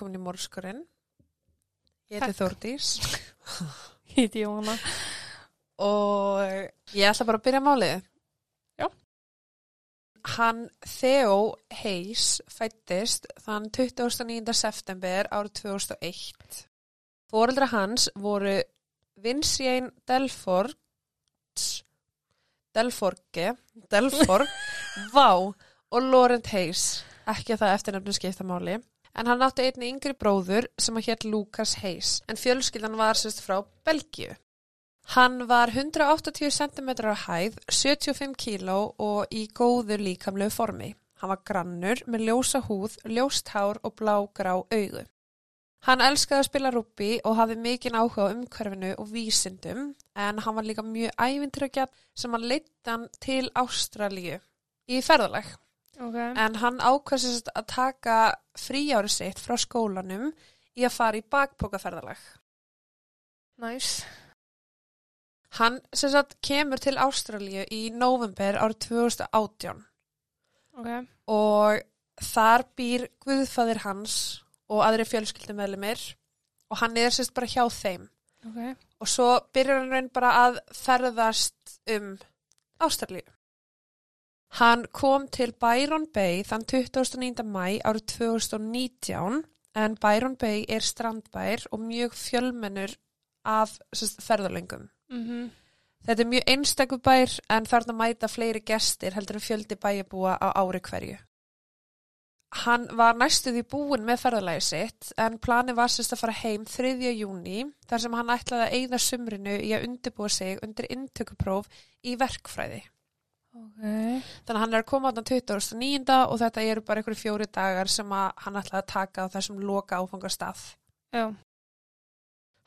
velkomin í Mórskurinn. Ég heiti. Þórdís Híti Jóhanna. og ég ætla bara að byrja málið. Já. Hann Theo Hayes fættist þann 29. september árið 2001. Fóreldra hans voru Vincien Delfort Delforge Delfor Vá og Laurent Hayes ekki að það eftirnefnum skipta máli en hann átti einni yngri bróður sem að hétt Lucas Hayes en fjölskyldan var sérst frá Belgíu Hann var 180 cm á hæð, 75 kíló og í góðu líkamlegu formi. Hann var grannur með ljósa húð, ljóst hár og blágrá augu. Hann elskaði að spila rúbbi og hafði mikinn áhuga á umhverfinu og vísindum en hann var líka mjög ævintryggjart sem hann leitt hann til Ástralíu í ferðaleg. Ok. En hann ákvæmst að taka fríári sitt frá skólanum í að fara í bakpókaferðaleg. Næs. Hann sem sagt kemur til Ástralíu í november árið 2018 Ok. og þar býr Guðfaðir hans og aðri fjölskyldumöðlumir og hann er sérst bara hjá þeim Ok. og svo byrjar hann raun bara að ferðast um Ástralíu. Hann kom til Byron Bay þann 29. mæ árið 2019 en Byron Bay er strandbær og mjög fjölmennur af ferðalöngum. Mm Þetta er mjög einstakur bær en þarna mæta fleiri gestir heldur en fjöldi bæjabúa á ári hverju. Hann var næstuð í búin með ferðalagi sitt en plani var sérst að fara heim 3. júni þar sem hann ætlaði að eigða sumrinu í að undirbúa sig undir inntökupróf í verkfræði. Ok. Þannig að hann er að koma á þann 29. og þetta eru bara einhverju fjóri dagar sem hann ætlaði að taka á þessum loka áfangastað. Já.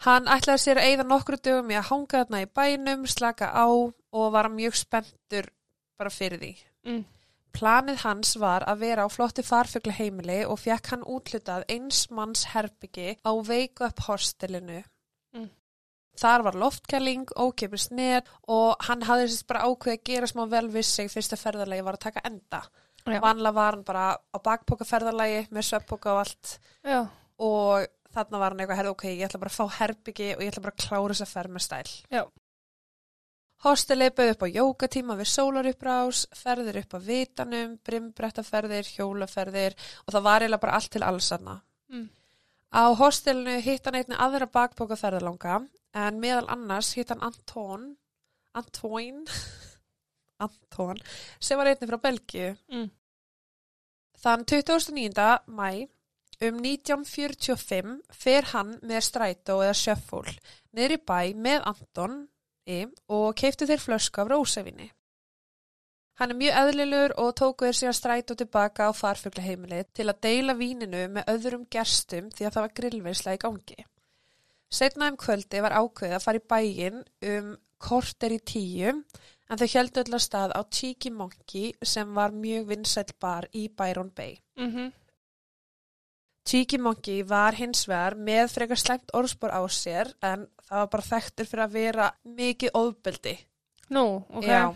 Hann ætlaði sér að eigða nokkru dögum í að hanga þarna í bænum, slaka á og var mjög spenntur bara fyrir því. Mm. Planið hans var að vera á flotti farfugla heimili og fekk hann útlutað eins manns herbyggi á wake-up hostelinu. Þar var loftkæling, ókipis neð og hann hafði sérst bara ákveð að gera smá vel við sig fyrst að ferðalagi var að taka enda. Vanlega var hann bara á bakpoka ferðalagi með sveppoka og allt Já. og þarna var hann eitthvað, herði, ok, ég ætla bara að fá herbyggi og ég ætla bara að klára þess að ferð með stæl. Já. Hostelið bauð upp á jókatíma við sólaruppbrás, ferðir upp á vitanum, brimbrettaferðir, hjólaferðir og það var eiginlega bara allt til alls aðna. Mm. Á hostelinu hitt hann einni aðra bakbóka ferðalanga en meðal annars hitt hann Anton, Antoine, Anton, sem var einni frá Belgíu. Mm. Þann 29. mæ um 1945 fer hann með strætó eða sjöffól í bæ með Anton og keipti þeir flösku af rósavinni. Hann er mjög eðlilegur og tóku þeir síðan strætó tilbaka á farfuglaheimili til að deila víninu með öðrum gerstum því að það var grillveisla í gangi. Setna um kvöldi var ákveðið að fara í bæin um korter í tíu en þau heldu öll að stað á Cheeky Monkey sem var mjög vinsæll bar í Byron Bay. Mhm. Cheeky Monkey var hins vegar með frekar slæmt orðspor á sér en það var bara þekktur fyrir að vera mikið ofbeldi. Nú, ok. Já.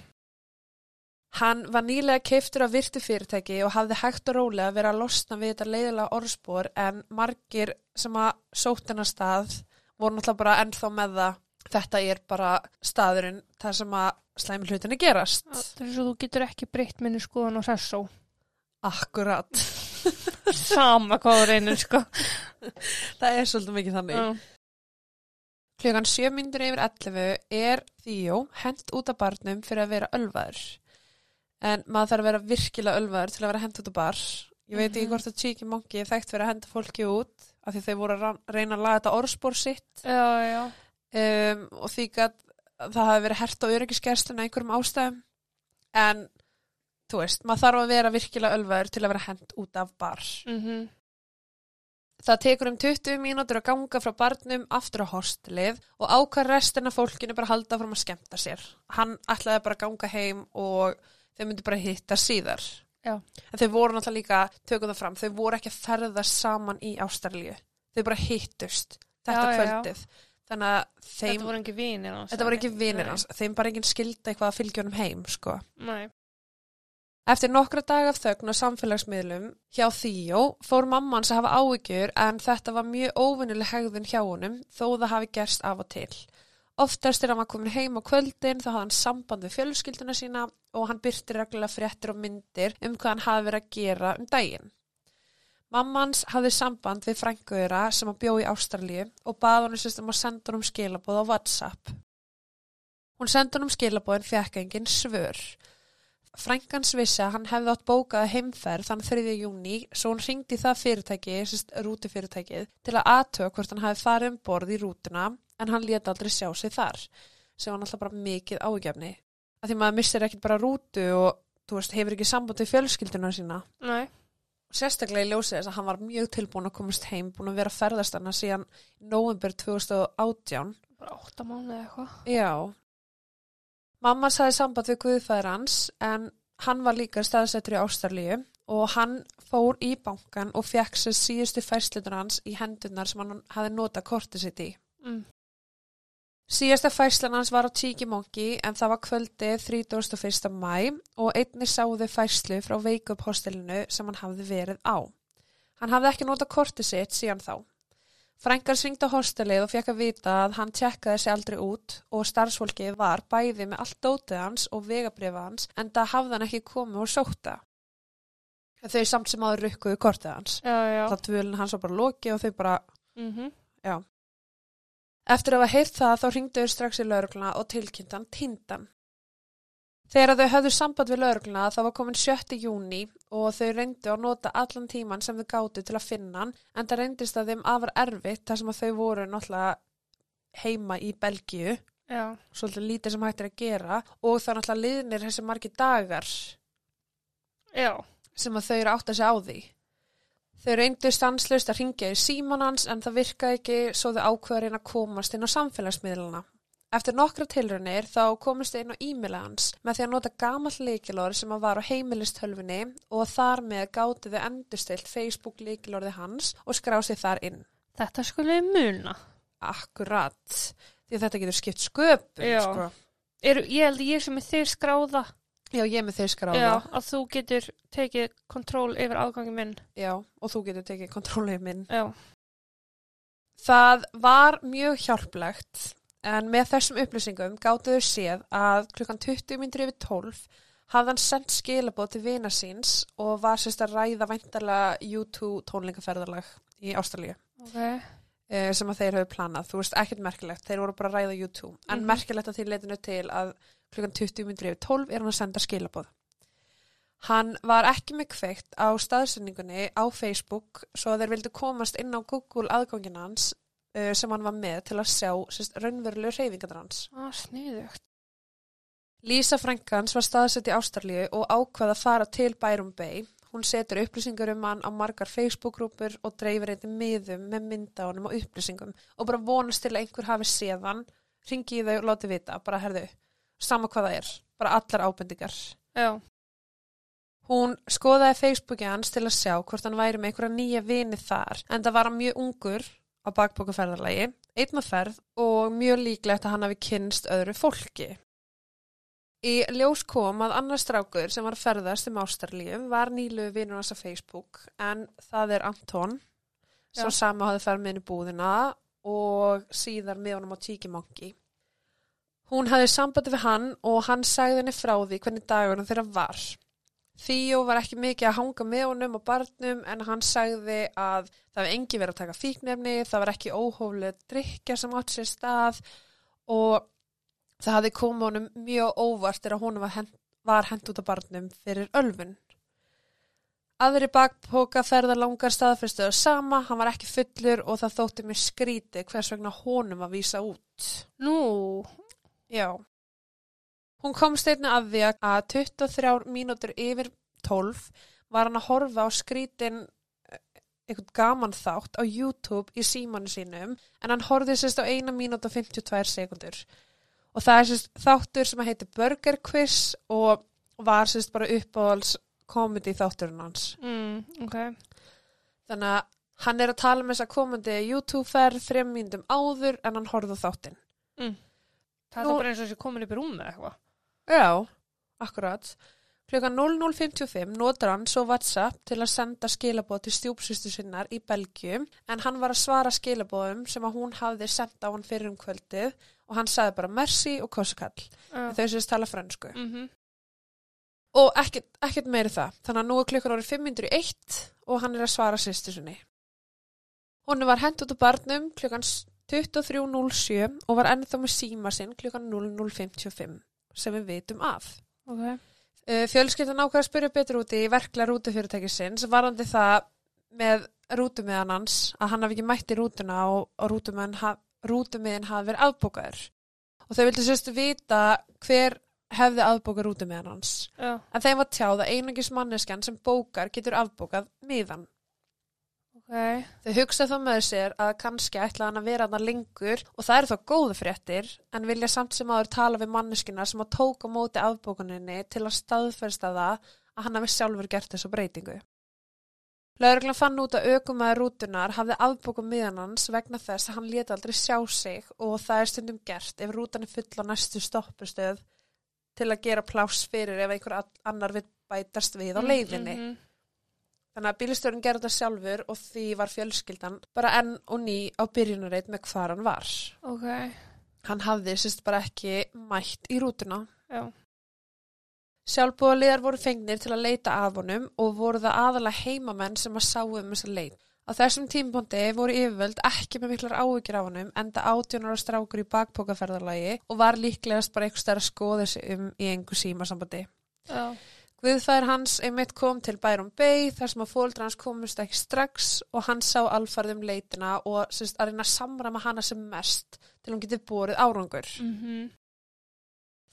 Hann var nýlega keiftur af virtu fyrirtæki og hafði hægt og rólega verið að losna við þetta leiðilega orðspor en margir sem að sótt hennar stað voru náttúrulega bara ennþá með það þetta er bara staðurinn þar sem að slæmi hlutinni gerast. Það er svo þú getur ekki breytt minni skoðan og sessó. Akkurat. Sama hvað þú reynir, sko. Það er svolítið mikið þannig. Já. Klukkan 7 myndir yfir 11 er Þíó hent út af barnum fyrir að vera ölvaður. En maður þarf að vera virkilega ölvaður til að vera hent út af bar. Ég veit ekki Mhm. hvort að Cheeky Monkey er þekkt fyrir að henda fólki út af því þau voru að reyna að laga þetta orðspor sitt Já, já. um, og því að það hafi verið hert á öryggiskerslun einhverjum ástæðum. En þú veist, maður þarf að vera virkilega ölvaður til að vera hent út af bar. Mhm. Það tekur um 20 mínútur að ganga frá barnum aftur á hostelið og ákvað restina fólkinu bara halda fram að skemmta sér. Hann ætlaði bara að ganga heim og þau myndi bara hitta síðar. Já. En þau voru náttúrulega líka, tökum það fram, þau voru ekki að ferðast saman í Ástralíu. Þau bara hittust þetta Já, kvöldið. Þannig að þeim, Þetta voru ekki vinir hans. voru ekki vinir hans, þeim bara enginn skilda eitthvað að fylgja honum heim, sko. Nei. Eftir nokkra daga af þögn og samfélagsmiðlum hjá Þíó fór mammans að hafa áhyggjur en þetta var mjög óvinnileg hegðun hjá honum þó það hafi gerst af og til. Oftast er hann var komin heim á kvöldin þá hafði hann samband við fjölskylduna sína og hann byrti reglulega fréttir og myndir um hvað hann hafi verið að gera um daginn. Mammans hafði samband við frænguðura sem að bjó í Ástralíu og bað hann um að senda hann um skilabóð á WhatsApp. Hún sendi hann um skilabóð en fekk engin svör. Frængans vissi að hann hefði átt bókað heimferð þann 3. júni svo hún ringdi það fyrirtæki, rútufyrirtækið, til að aðtöða hvort hann hefði farið um borð í rútuna en hann leta aldrei sjá sig þar sem var náttúrulega bara mikið ágefni. Að því maður missir ekkit bara rútu og þú veist, hefur ekki samband við fjölskylduna sína. Nei. Sérstaklega í ljósið þess að hann var mjög tilbúin að komast heim, búin að vera að ferðast hana síðan november 2018. Bara ótta mánuði eitthvað. Já. Mamma sagði samband við Guðfæður hans en hann var líka staðsettur í Ástralíu og hann fór í bankan og fekk sér síðustu færslutur hans í hendunar sem hann hafi notað kortið sitt í. Mm. Síðasta færslan hans var á Tíkimongi en það var kvöldið 31. mæ og einni sáðu færslu frá Wake Up hostelinu sem hann hafði verið á. Hann hafði ekki notað kortið sitt síðan þá. Frængar svingd á hostelið og fekk að vita að hann tjekkaði sig aldrei út og starfsfólkið var bæði með allt dótið hans og vegabrifa hans en það hafði hann ekki komið og sóta. Þau samt sem áður rukkuðu kortið hans. Já, já. Það tvölinn hans var bara loki og þau bara Mm Eftir að hafa heyrt það þá ringdu þau strax í laurugluna og tilkynntan tindan. Þegar þau höfðu samband við laurugluna þá var komin 7. júni og þau reyndu að nota allan tíman sem þau gáttu til að finna hann en það reyndist að þeim afar erfitt þar sem að þau voru náttúrulega heima í Belgíu, Já. svolítið lítið sem hættir að gera og er náttúrulega liðnir þessi margi dagar Já. sem að þau eru átt að segja á því. Þau reyndu stanslust að ringja í síman hans en það virkaði ekki svo þau ákveða að komast inn á samfélagsmiðluna. Eftir nokkra tilraunir þá komist þau inn á e-maila hans með því að nota gamall leikilorð sem að var á heimilistölfunni og þar með gáti þau endurstilt Facebook leikilorði hans og skrásið þar inn. Þetta skulle muna. Akkurat. Því þetta getur skipt sköpum, sko. Er, ég held ég sem er þér skráða. Já, ég með þeir skráða. Já, að þú getur tekið kontról yfir aðgangi minn. Já, og þú getur tekið kontrólið minn. Já. Það var mjög hjálplegt en með þessum upplýsingum gáttu þau séð að klukkan 20 myndir yfir 12 hafði hann sendt skilabóð til vina síns og var sérst að ræða væntalega U2 tónlingaferðalag í Ástralíu Ok. Eh, sem að þeir höfðu planað. Þú veist, ekkert merkilegt, þeir voru bara að ræða U2 en Mhm. merkilegt að því leitinu til að klukkan 20 myndir yfir 12 er hann að senda skilabóð. Hann var ekki með kveikt á staðsendingunni á Facebook svo að þeir vildu komast inn á Google aðgangin hans uh, sem hann var með til að sjá raunverulegu hreyfingar hans. Er sniðugt. Lísa Frankans var staðsett í Ástralíu og ákvað að fara til Byron Bay. Hún setur upplýsingar um hann á margar Facebook-grúpur og dreifir eitthvað miðum með mynda honum og upplýsingum og bara vonast til að einhver hafi séð hann, ringi í þau og láti vita, bara herðu, sama hvað það er, bara allar ábendingar. Já. Hún skoðaði Facebooki hans til að sjá hvort hann væri með einhverja nýja vini þar en það var hann mjög ungur á bakbókaferðarlagi, einn að ferð og mjög líklegt að hann hafi kynst öðru fólki. Í ljós kom að annar strákur sem var ferðast um ástarlíum var nýlu vinur hans á Facebook en það er Anton sem sama hafði ferð með henni búðina og síðar með honum á Tíkimongi. Hún hafði sambandi við hann og hann sagði henni frá því hvernig dagurinn þeirra var. Þíó var ekki mikið að hanga með honum og barnum en hann sagði að það var engi verið að taka fíknefni, það var ekki óhóflega drikja sem átt sér stað og það hafði komið honum mjög óvart þegar honum var hent, var hent út af barnum fyrir ölfun. Aðri bakpoka ferðar langar staðfyrstuðu sama, hann var ekki fullur og það þótti mér skríti hvers vegna honum að vísa út. Nú. Já. Hún komst einnig að því að 23 mínútur yfir 12 var hann að horfa á skrítin eh, eitthvað gaman þátt á YouTube í símanu sínum en hann horfði sérst á 1 mínút og 52 sekundur og það er sérst þáttur sem að heiti Burger Quiz og var sérst bara uppáhalds komedi þátturinn hans Mm, ok. þannig að hann er að tala með þess að komandi YouTube-ferð þrejum mínútum áður en hann horfði á þáttinn Það Nú- er bara eins og þessi komin upp í rúmi eitthvað. Já, akkurat. Klukkan 00.55 notar hann svo WhatsApp til að senda skilabóð til stjúpsýstu sinnar í Belgium en hann var að svara skilabóðum sem að hún hafði sendt á hann fyrir um kvöldið og hann sagði bara merci og kossikall. Já. Þau sem tala fransku. Mhm. Og ekkert, ekkert meiri það. Þannig að nú er klukkan árið 501 og hann er að svara sýstu sinni. Hún var hent út á barnum klukkan 23.07 og var ennþá með síma sinn klukkan 00.55 sem við vitum af. Ok. Uh, fjölskyldan ákveða að spyrja betur úti í verklega rútufyrirtækisins varandi það með rútumiðan hans að hann hafi ekki mætt í rútuna og, og rútumiðin, ha, rútumiðin hafi verið afbókaður. Og þau vildi sérstu vita hver hefði afbókað rútumiðan hans. Já. En þeim var tjáð að einungis manneskjan sem bókar getur afbókað miðan. Ok. Þau hugsa þá með sér að kannski ætla hann að vera hann lengur og það eru þá góðu fréttir en vilja samt sem áður tala við manneskina sem að tóka móti afbókuninni til að staðfersta það að hann hafi sjálfur gert þessu breytingu. Lauruglan fann út að aukumæður rútunar hafði afbókuð miðan hans vegna þess að hann leta aldrei sjá sig og það er stundum gert ef rútan er full á næstu stoppustöð til að gera pláss fyrir ef einhver annar vil bætast við á leiðinni. Mhm. Þannig að bílstjórinn gerði þetta sjálfur og því var fjölskyldan bara enn og ný á byrjunarreit með hvar hann var. Ok. Hann hafði sérst bara ekki mætt í rútuna. Já. Sjálfbúðaliðar voru fengnir til að leita af honum og voru það aðalega heimamenn sem að sáu um þessa leit. Á þessum tímpóndi voru yfirvöld ekki með miklar áhyggjur af honum enda átjónar og strákur í bakpókaferðarlagi og var líklegast bara eitthvað stær að skoða sig um í engu símasambandi. Já. Guðfær hans einmitt kom til Byron Bay þar sem að fóldra hans komust ekki strax og hann sá alfarðum leitina og sérst, að reyna að samrama hana sem mest til hún getið borið árangur. Mhm.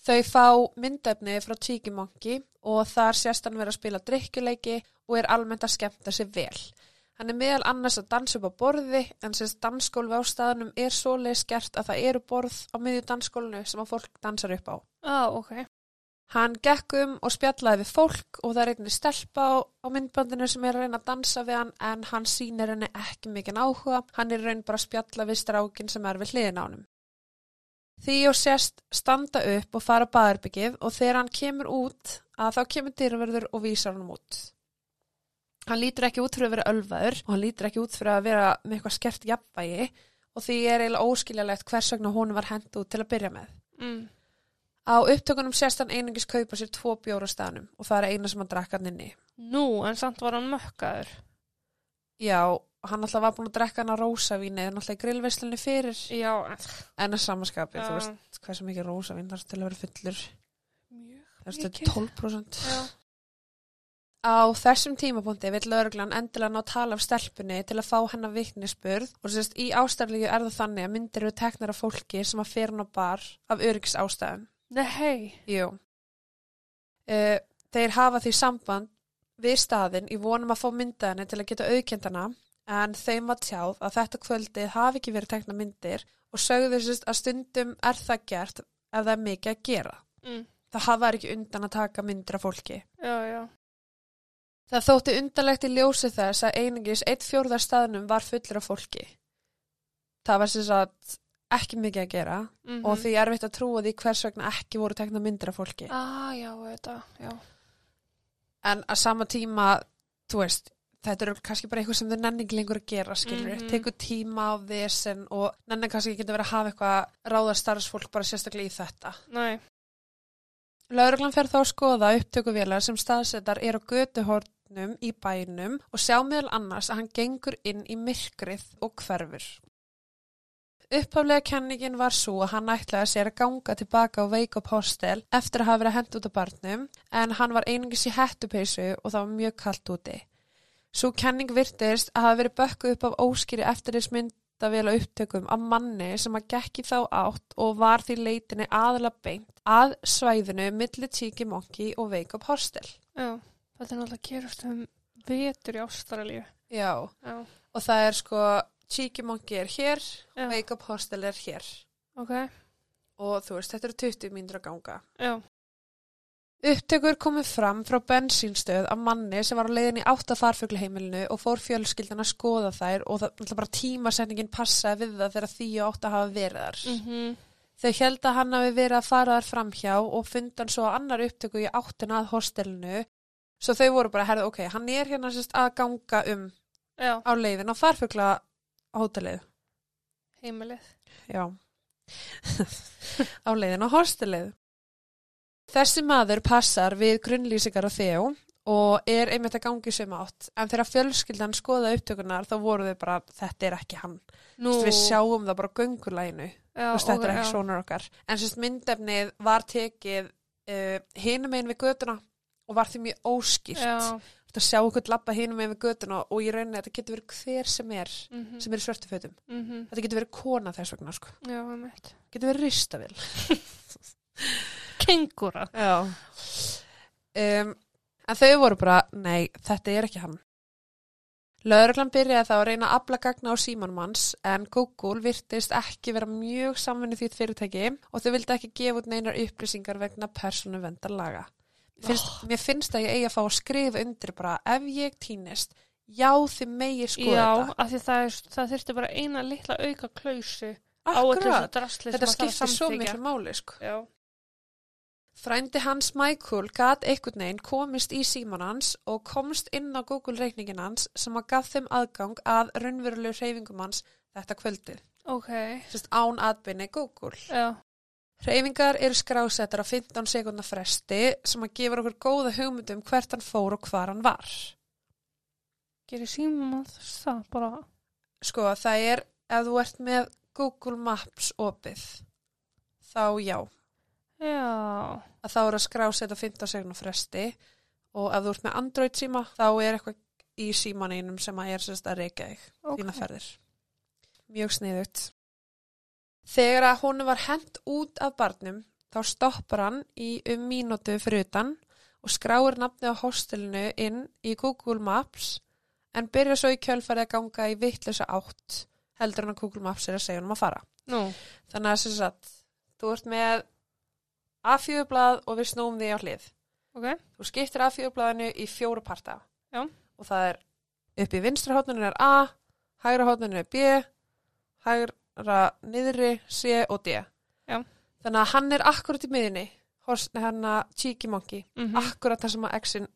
Þau fá myndefni frá Tiki Monkey og þar sést hann vera að spila drikkjuleiki og er almennt að skemmta sér vel. Hann er meðal annars að dansa upp á borði en sérst dansskólfi á staðnum er svoleið skert að það eru borð á miðju dansskólinu sem að fólk dansar upp á. Já, ok. Hann gekk um og spjallaði við fólk og það er einnig stelpa á, á myndbandinu sem er að reyna að dansa við hann en hann sýnir henni ekki mikið áhuga. Hann er raun bara að spjalla við strákin sem er við hliðin á honum. Því og sérst standa upp og fara baðarbyggið og þegar hann kemur út að þá kemur dyrverður og vísar hann út. Hann lítur ekki út fyrir að vera ölvaður og hann lítur ekki út fyrir að vera með eitthvað skert jafnvægi og því er eiginlega óskiljalegt hvers vegna hún var hent út til að byrja með. Mm. Á upptökunum sérst hann einungis kaupa sér tvo bjóra staðnum og það er eina sem hann drakk hann inni. Nú, en samt var hann mökkaður. Já, hann alltaf var búin að drekka hann að rósavíni en alltaf í grillveislunni fyrir Já, en að samanskapi, þú veist hversu mikið rósavín þarf til að vera fullur er Mikið. 12% Já. Á þessum tímapunkti vill lauruglan endilega ná tala af stelpunni til að fá hennar viknisspurð og sérst í ástæðlegu er það þannig að myndir eru teknar af fólki sem að fer hann á bar af öryggis ástæðum. Nei. Jú. Uh, þeir hafa því samband við staðin í vonum að fá myndaðinni til að geta auðkendana en þeim var tjáð að þetta kvöldið hafi ekki verið tekna myndir og sögðu sérst að stundum er það gert ef það er mikið að gera. Mm. Það hafa ekki undan að taka myndir af fólki. Já, já. Það þótti undarlegt í ljósi þess að einingis eitt fjórðar staðnum var fullur af fólki. Það var sem sagt ekki mikið að gera Mm og því er erfitt að trúa því hvers vegna ekki voru tekna myndir af fólki. Ah, já, þetta, já. En að sama tíma, þú veist, þetta eru kannski bara eitthvað sem þau nenni ekki lengur að gera, skilur. Mm Mhm. Tekur tíma á þessum og nenni kannski ekki að vera að hafa eitthvað ráða starfsfólk bara sérstaklega í þetta. Nei. Lauruglan fer þá að skoða upptökuvélar sem staðsetar er á götuhornum í bænum og sjá meðal annars að hann gengur inn í myrkrið og hverfur. Upphaflega kenningin var svo að hann ætlaði sér að ganga tilbaka á Wake Up Hostel eftir að hafa verið hent út af barnum en hann var einungis í hettupeysu og það var mjög kallt úti. Svo kenning virtist að hafa verið bökkuð upp af óskýri eftir þess myndavéla upptökum af manni sem að gekk í þá átt og var því leitinni aðla beint að svæðinu milli Tiki Monkey og Wake Up Hostel. Já. Þetta er náttúrulega gerast um vetur í Ástralíu. Já, Já. og það er sko Tiki Monkey er hér, Já. Wake Up Hostel er hér Ok. og þú veist, þetta eru 20 mínútur að ganga. Já. Upptökur komið fram frá bensínstöð af manni sem var á leiðin í átta farfuglaheimilinu og fór fjölskyldan að skoða þær og það bara tímasetningin passaði við það þegar því og átta hafa verið þar. Mm Þau held að hann hafi verið að fara þar framhjá og fundan svo annar upptöku í áttina að hostelinu. Svo þau voru bara, herðu, ok, hann er hérna sérst að ganga um Já, á leiðin á farfugla hótelið. heimilið. Já. á leiðin á hostelið. Þessi maður passar við grunnlýsingar á þjó og er einmitt að gangi sem átt. En þegar fjölskyldan skoða upptökunar þá voru þau bara, þetta er ekki hann. Við sjáum það bara veist, þetta er ekki svona okkar. En sérst myndefnið var tekið uh, hinum einn við götuna og var því mjög óskýrt. Já, Þetta sjá okkur labba hinum einn við götuna og í rauninni þetta getur verið hver sem er mhm, sem er í svörtu fötum. mhm, Þetta getur verið kona þess vegna, sko. já. Getur verið ristavill. Kengura. Já. Um, en þau voru bara, nei, þetta er ekki hann. Lögreglan byrjaði þá að reyna að afla gagna á símanmanns en Google virtist ekki vera mjög samvinni því fyrirtæki og þau vildi ekki gefa út neinar upplýsingar vegna persónu vendarlaga. Finnst, Mér finnst að ég eigi að fá að skrifa undir bara ef ég týnist, já þið megi skoða já, þetta. því það, það þurfti bara eina litla auka klausu á þessu drasli þetta sem að það skiptir svo miklu máli sko. Já, Frændi hans Michael gat einhvern veginn komist í síman hans og komst inn á Google reikningin hans sem að gaf þeim aðgang að raunverulegu hreyfingum hans þetta kvöldið. ok, Sest án atbyrni Google. já, Hreyfingar eru skrásettar á 15 sekundar fresti sem að gefa okkur góða hugmyndum hvert hann fór og hvar hann var. gerir símum að það bara, Sko það er ef þú ert með Google Maps opið þá já. Já, að þá er að skrásetta 15 sekundar fresti og ef þú ert með Android síma þá er eitthvað í símaninum sem að er sérst að reyka þig ok, þína ferðir. Mjög sniðugt. Þegar að hún var hent út af barnum þá stoppar hann í um mínútu fyrir utan og skráir nafni á hostelinu inn í Google Maps en byrja svo í kjölfarið að ganga í vittlösa átt heldur hann að Google Maps er að segja hann að fara. nú, Þannig að sem sagt, þú ert með A4-blað og við snúum því á hlið. ok, Þú skiptir A4-blaðinu í fjóru parta. Já. Og það er upp í vinstra hótninu er A, hægra hótninu er B, hægra niðri C og D. Já. Þannig að hann er akkurat í miðinni, hérna cheeky monkey, mhm, akkurat það sem að X-in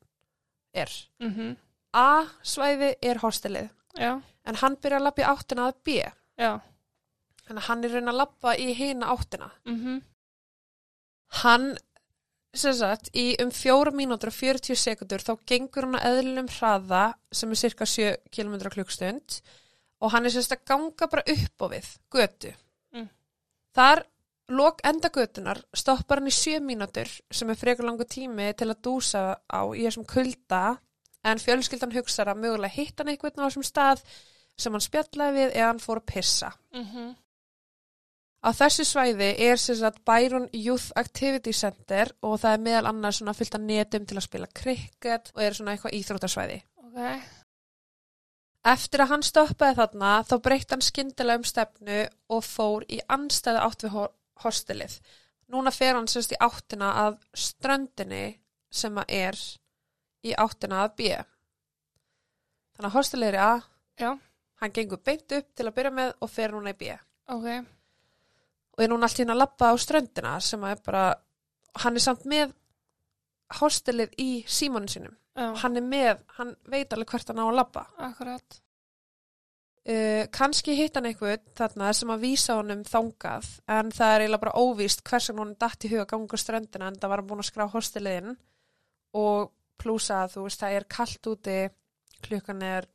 er. mhm, A-svæði er hostelið, já, en hann byrja að lappa í áttina að B. já, Þannig að hann er raun að lappa í hina áttina. mhm, Hann, sem sagt, í um fjóra mínútur og 40 sekundur þá gengur hann að eðlum hraða sem er cirka 7 km klukkstund og hann er sem sagt að ganga bara upp á við, götu. Mm. Þar lok enda götunar stoppar hann í 7 mínútur sem er frekar langu tími til að dúsa á í þessum kulda en fjölskyldan hugsar að mögulega hitta hann einhvern á þessum stað sem hann spjallaði við eða hann fór að pissa. mhm, Á þessu svæði er sagt Byron Youth Activity Center og það er meðal annars svona fyllt af netum til að spila krikket og er svona eitthvað íþróttarsvæði. ok, Eftir að hann stoppaði þarna þá breytti hann skyndilega um stefnu og fór í anstæðu átt við ho- hostelið. Núna fer hann semst í áttina að ströndinni sem að er í áttina að B. Þannig að hostelið er í A, já, hann gengur beint upp til að byrja með og fer núna í B. ok, og er núna allt í hérna að labba á ströndina sem að er bara, hann er samt með hostelið í símónu sínum. já, Hann er með, hann veit alveg hvert hann á að labba. akkurat, Uh, kannski hitt hann eitthvað þarna sem að vísa honum þangað en það er eiginlega bara óvíst hvers vegna honum datt í huga á ströndina en það var hann búin að skrá hosteliðinn og plúsa að þú veist það er kallt úti, klukkan er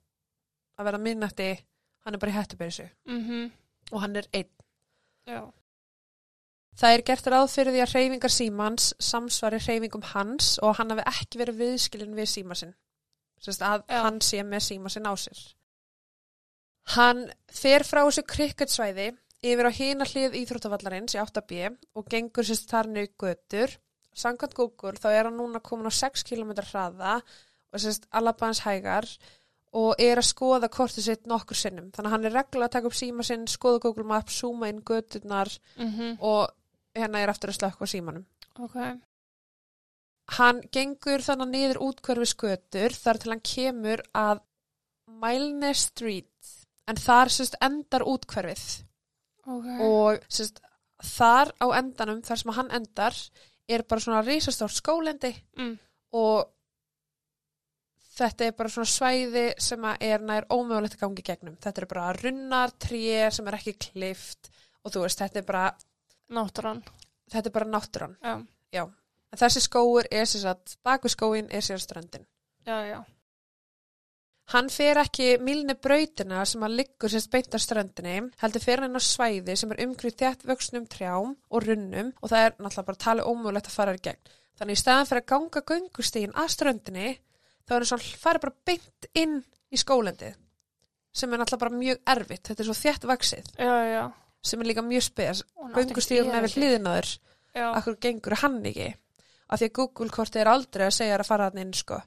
að vera minnætti, hann er bara í hættubeysu mhm, og hann er einn. já, Það er gert ráð fyrir því að hreyfingar símans samsvari hreyfingum hans og hann hafi ekki verið viðskilin við síma sinn. Sérst að Já. hann sé með síma sinn á sér. Hann fer frá þessu krikketsvæði yfir á hina hlið íþróttavallarins í 8B og gengur sérst þar niður götur. Samkvæmt Google þá er hann núna komin á 6 km hraða og sérst allabans hægar og er að skoða kortið sitt nokkur sinnum. Þannig að hann er reglulega að taka upp síma sinn, skoða Google Maps, zooma inn göturnar mhm, og hérna er aftur að slökka á símanum. ok, Hann gengur þannig niður útkverfi skötur þar til hann kemur að Milne Street en þar sérst endar útkverfið ok, og sérst þar á endanum, þar sem hann endar, er bara svona risastórt skólendi Mm. og þetta er bara svona svæði sem er nær ómögulegt að gangi gegnum. Þetta er bara runnar, tré sem er ekki klift og þú veist, þetta er bara, Náttúran. þetta er bara náttúran. Já. En þessi skóur er sér satt, baku skóin er sér ströndin. Já, já. Hann fer ekki milni brautina sem að liggur sérst beint á ströndinni, heldur fer hann á svæði sem er umgrið þétt vöxnum trjám og runnum og það er náttúrulega bara talið ómögulegt að fara í gegn. Þannig í staðan fyrir að ganga göngustígin að ströndinni, þá er hann svona farið bara beint inn í skólendið sem er náttúrulega bara mjög erfitt. Þetta er svo þétt vaksið Já, já. Sem er líka mjög spes. Að er við hliðinaður, Já. akkur gengur hann ekki. Af því að Google-kortið er aldrei að segja að fara hann inn, sko.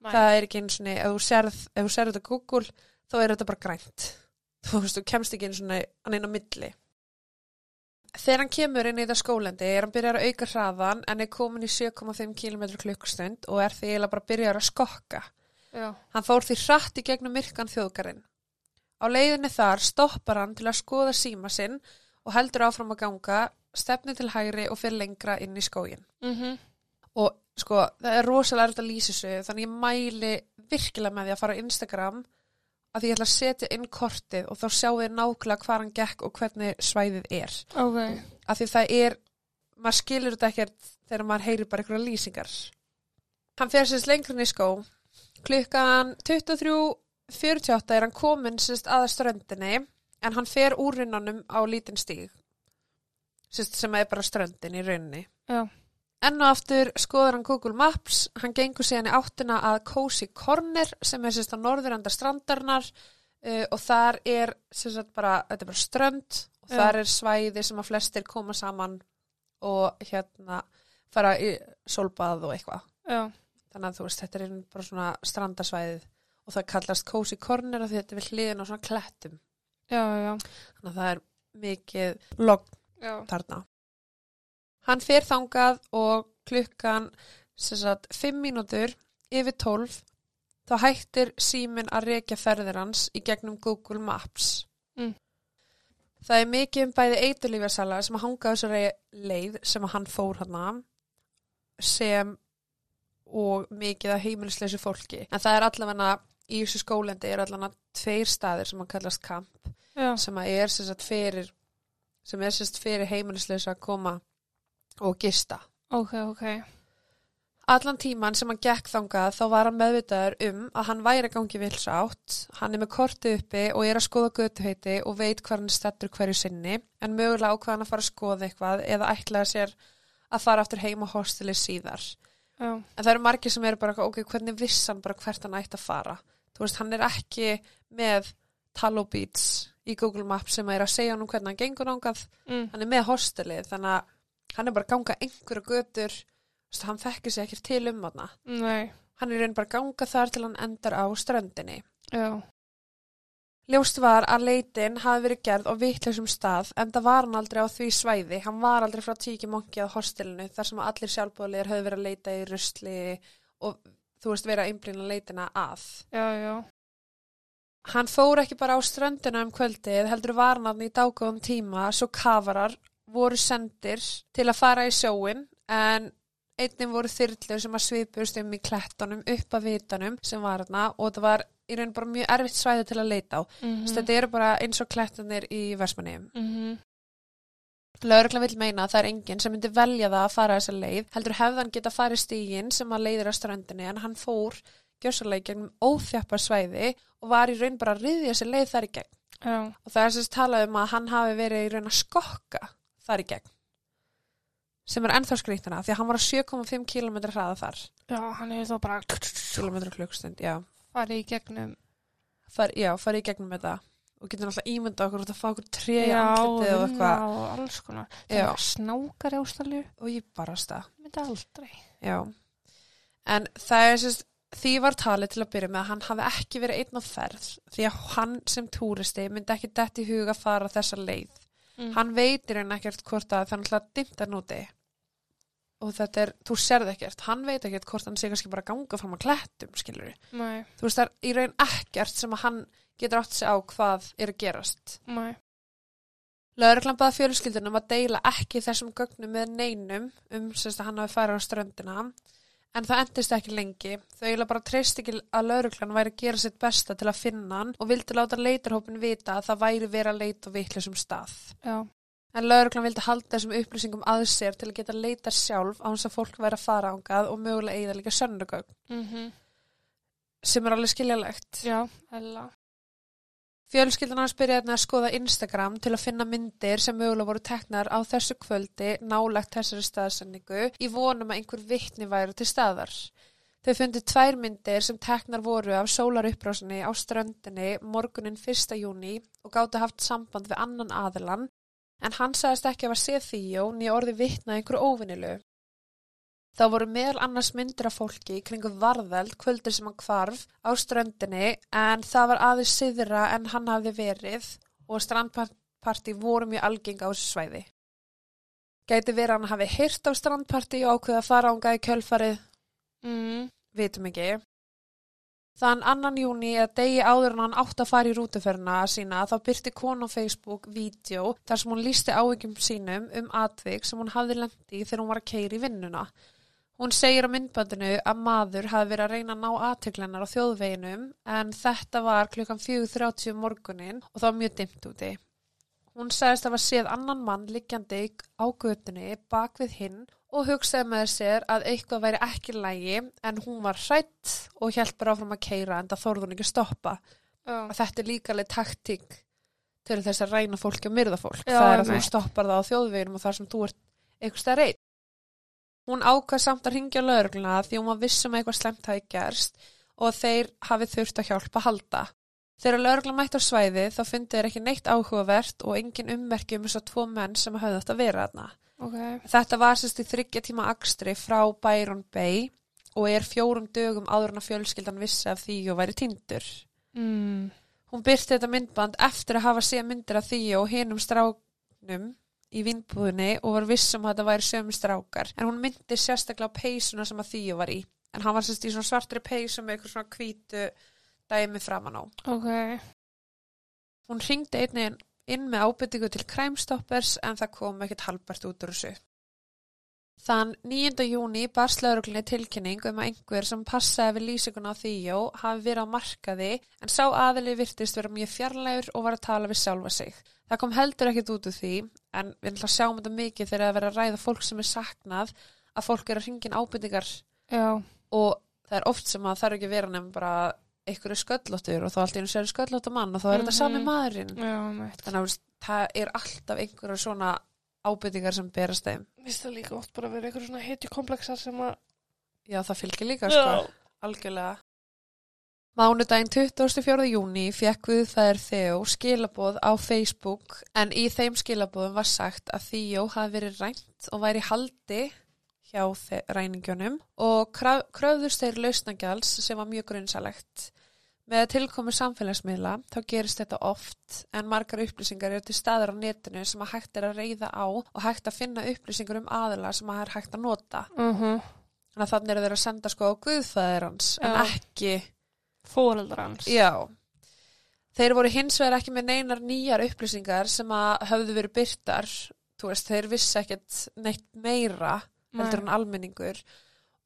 Nei. það er ekki eins og ef þú sérð, ef þú sérð þetta Google þá er þetta bara grænt þú veist, þú kemst ekki eins og hann inn á milli þegar hann kemur inn í þetta skólendi er hann byrjar að auka hraðan en er komin í 7,5 km klukkustund og er því eiginlega bara byrjar að skokka Já. hann fór því hratt í gegnum myrkan þjóðgarinn á leiðinni þar stoppar hann til að skoða síma sinn og heldur áfram að ganga stefni til hægri og fyrir lengra inn í skógin Mhm. og sko, það er rosalega erfitt að lýsa þessu þannig ég mæli virkilega með því að fara á Instagram að ég ætla að setja inn kortið og þá sjáu þið nákvæmlega hvað hann gekk og hvernig svæðið er Ok. af því það er, maður skilur þetta ekkert þegar maður heyrir bara einhverja lýsingar hann fer sérst lengur inn í skó klukkan 23.48 er hann komin sérst að ströndinni en hann fer úr runnanum á lítinn stíg sérst sem er bara ströndin í rauninni Já. Enn og aftur skoður hann Google Maps, hann gengur síðan í áttina að Cozy Corner sem er sérst á norðurenda strandarnar uh, og þar er sérst bara, þetta er bara strönd og Já. þar er svæði sem að flestir koma saman og hérna fara í solbað og eitthvað. Þannig að þú veist, þetta er bara svona strandasvæðið og það kallast Cozy Corner af því þetta er við hliðin á svona klettum. Já, já. Þannig að það er mikið logg þarna. Hann fer þangað og klukkan sagt 5 mínútur yfir 12 þá hættir síminn að rekja ferðir hans í gegnum Google Maps. Mm. Það er mikið um bæði eiturlífarsala sem að hanga þessari leið sem að hann fór hana sem og mikið að heimilisleysi fólki. En það er allavega í þessu skólendi er allavega tveir staðir sem hann kallast kamp Já. sem að er sagt fyrir sem er sagt fyrir heimilisleysa að koma og gista. Ok, ok. Allan tíman sem hann gekk þangað þá var hann meðvitaður um að hann væri að gangi vilsátt, hann er með kortið uppi og er að skoða götuheiti og veit hvað hann stattur hverju sinni en mögulega á hvað hann að fara að skoða eitthvað eða ætlaði sér að fara aftur heim á hostili síðar. Já. En það eru margir sem eru bara, ok, hvernig viss hann bara hvert hann ætti að fara? Þú veist, hann er ekki með Tallow Beats í Google Maps sem er að segja hann um hvernig hann gengur nángað Mm. hann er með hostelið þannig að hann er bara að ganga einhverju götur veist, hann þekkir sér ekkert til um hana Nei. hann er raun bara að ganga þar til hann endar á ströndinni Já. ljóst var að leitin hafi verið gerð á vitleysum stað en það var hann aldrei á því svæði hann var aldrei frá tíki monki að hostelinu þar sem allir sjálfbúðleir höfðu verið að leita í rusli og þú veist verið að einblýna leitina að Já, já. Hann fór ekki bara á ströndina um kvöldið, heldur var hann þarna í dágóðum tíma, svo kafarar voru sendir til að fara í sjóin, en einnig voru þyrlur sem að svipust um í klettunum upp að vitanum sem var þarna og það var í raun bara mjög erfitt svæði til að leita á. Mm Mm. Þetta eru bara eins og klettunir í Versmanniðum. -hmm. Lögregla vil meina að það er enginn sem myndi velja það að fara þessa leið, heldur hefðan geta farið stígin sem að leiðir á ströndinni en hann fór gjössalega gegnum óþjappa svæði og var í raun bara að riðja sér leið þar í gegn. Já. og það er sérst talað um að hann hafi verið í raun að skokka þar í gegn sem er ennþá skrýttina því að hann var á 7,5 km hraða þar Já, hann hefur þá bara km klukkstund, já farið í gegnum. Far, já, farið í gegnum þetta og getur náttúrulega ímynda okkur út að fá okkur tré í Já, andlitið og eitthvað og alls konar. Það Já. er snákar í ástalju. og ég barasta, Myndi aldrei. já en það er sérst því var talið til að byrja með að hann hafi ekki verið einn á ferð því að hann sem túristi myndi ekki dett í huga að fara þessa leið Mm. hann veitir en ekkert hvort að það er dimmt er núti og þetta er, þú sérð ekkert hann veit ekkert hvort hann sé kannski bara ganga fram að klettum, skilur Nei, þú veist það er í raun ekkert sem að hann getur átt sig á hvað er að gerast nei. Lögreglan baða fjölskyldunum að deila ekki þessum gögnum með neinum um semst að hann hafi farið á ströndina en það endist ekki lengi. Þau eiginlega bara treyst ekki að lögreglan væri að gera sitt besta til að finna hann og vildi láta leitarhópin vita að það væri verið að leita á vitlisum stað. Já. En lögreglan vildi halda þessum upplýsingum að sér til að geta leita sjálf á hans að fólk væri að fara ángað og mögulega eigða líka sönnugögn Mm sem er alveg skiljalegt. Já, hella. Fjölskyldan hans byrjaði einnig að skoða Instagram til að finna myndir sem mögulega voru teknar á þessu kvöldi nálagt þessari staðsendingu í vonum að einhver vittni væru til staðar. Þau fundi tvær myndir sem teknar voru af sólarupprásinni á ströndinni morgunin 1. júni og gáttu haft samband við annan aðilan en hann sagðist ekki að var séð þýjó nýja orði vittna einhverju óvinnilu. Þá voru meðal annars myndir af fólki kringu varðeld kvöldir sem hann hvarf á ströndinni en það var aðeins siðra en hann hafði verið og strandparti voru mjög algeng á þessu svæði. Gæti verið hann hafi heyrt á strandparti og ákveða að fara ánga í kjölfarið, Mm. vitum ekki. Þann annan júni eða degi áður en hann átt að fara í rútuferna sína þá byrti konu á Facebook vídeo þar sem hún lísti áhyggjum sínum um atvik sem hún hafði lendi þegar hún var að keira í vinnuna. Hún segir á myndbandinu að maður hafi verið að reyna að ná aðtöklennar á þjóðveginum en þetta var klukkan 4.30 um morgunin og það var mjög dimmt úti. Hún sagðist að var séð annan mann liggjandi á götunni bak við hinn og hugsaði með sér að eitthvað væri ekki lægi en hún var hrætt og hjælt bara áfram að keira en það þorði hún ekki stoppa. Já. Að þetta er líka alveg taktík til þess að ræna fólki og myrða fólk. Já, það er að þú stoppar það á þjóðveginum og þar sem þú ert eitthvað stær einn. Hún ákvað samt að ringja lögregluna því hún var vissum að eitthvað slemt hafi gerst og þeir hafi þurft að hjálpa að halda. Þegar lögreglan mætti á svæði þá fundi þeir ekki neitt áhugavert og engin ummerki um þess að tvo menn sem hafði átt að vera þarna. Ok. Þetta var sérst í þryggja tíma akstri frá Byron Bay og er fjórum dögum áður en að fjölskyldan vissi af því og væri tindur. Mm. Hún byrti þetta myndband eftir að hafa séð myndir af því og hinum stráknum í vinnbúðinni og var viss um að þetta væri sömu strákar. En hún myndi sérstaklega á peysuna sem að því var í. En hann var sérst í svona svartri peysu með eitthvað svona hvítu dæmi framan á. Ok. Hún ringdi einnig inn með ábyrtingu til Crime-Stoppers en það kom ekkert halbært út úr þessu. Þann 9. júni barst lauruglinni tilkynning um að einhver sem passaði við lýsinguna á Þíó hafi verið á markaði en sá aðili virtist vera mjög fjarlægur og var að tala við sjálfa sig. Það kom heldur ekkert út úr því en við ætlum að sjáum þetta mikið þegar að vera að ræða fólk sem er saknað að fólk er að ringin ábyrtingar Já. og það er oft sem að það er ekki að vera nefn bara einhverju sköllóttur og þá allt einu sér sköllóttur mann og þá er þetta Mhm. sami maðurinn. Já, þannig að það er alltaf einhverja svona ábyrtingar sem berast þeim. Vist það líka oft bara að vera eitthvað svona hetjukomplexar sem að... já það fylgir líka sko. Algjörlega. Mánudaginn 24. júni fekk við þær Þeó skilaboð á Facebook en í þeim skilaboðum var sagt að Þeó hafi verið rænt og væri haldi hjá ræningjónum og kraf- kröfðust þeir lausnagjals sem var mjög grunnsalegt. Með tilkomu samfélagsmiðla þá gerist þetta oft en margar upplýsingar eru til staðar á netinu sem að hægt er að reyða á og hægt að finna upplýsingar um aðila sem að er hægt að nota. Uh -huh. Þannig að þannig eru þeir að senda sko á guðfæðir hans en Já. ekki Fóreldrar hans. Já. Þeir voru hins vegar ekki með neinar nýjar upplýsingar sem að höfðu verið byrtar. Þú veist, þeir vissi ekkert neitt meira heldur en almenningur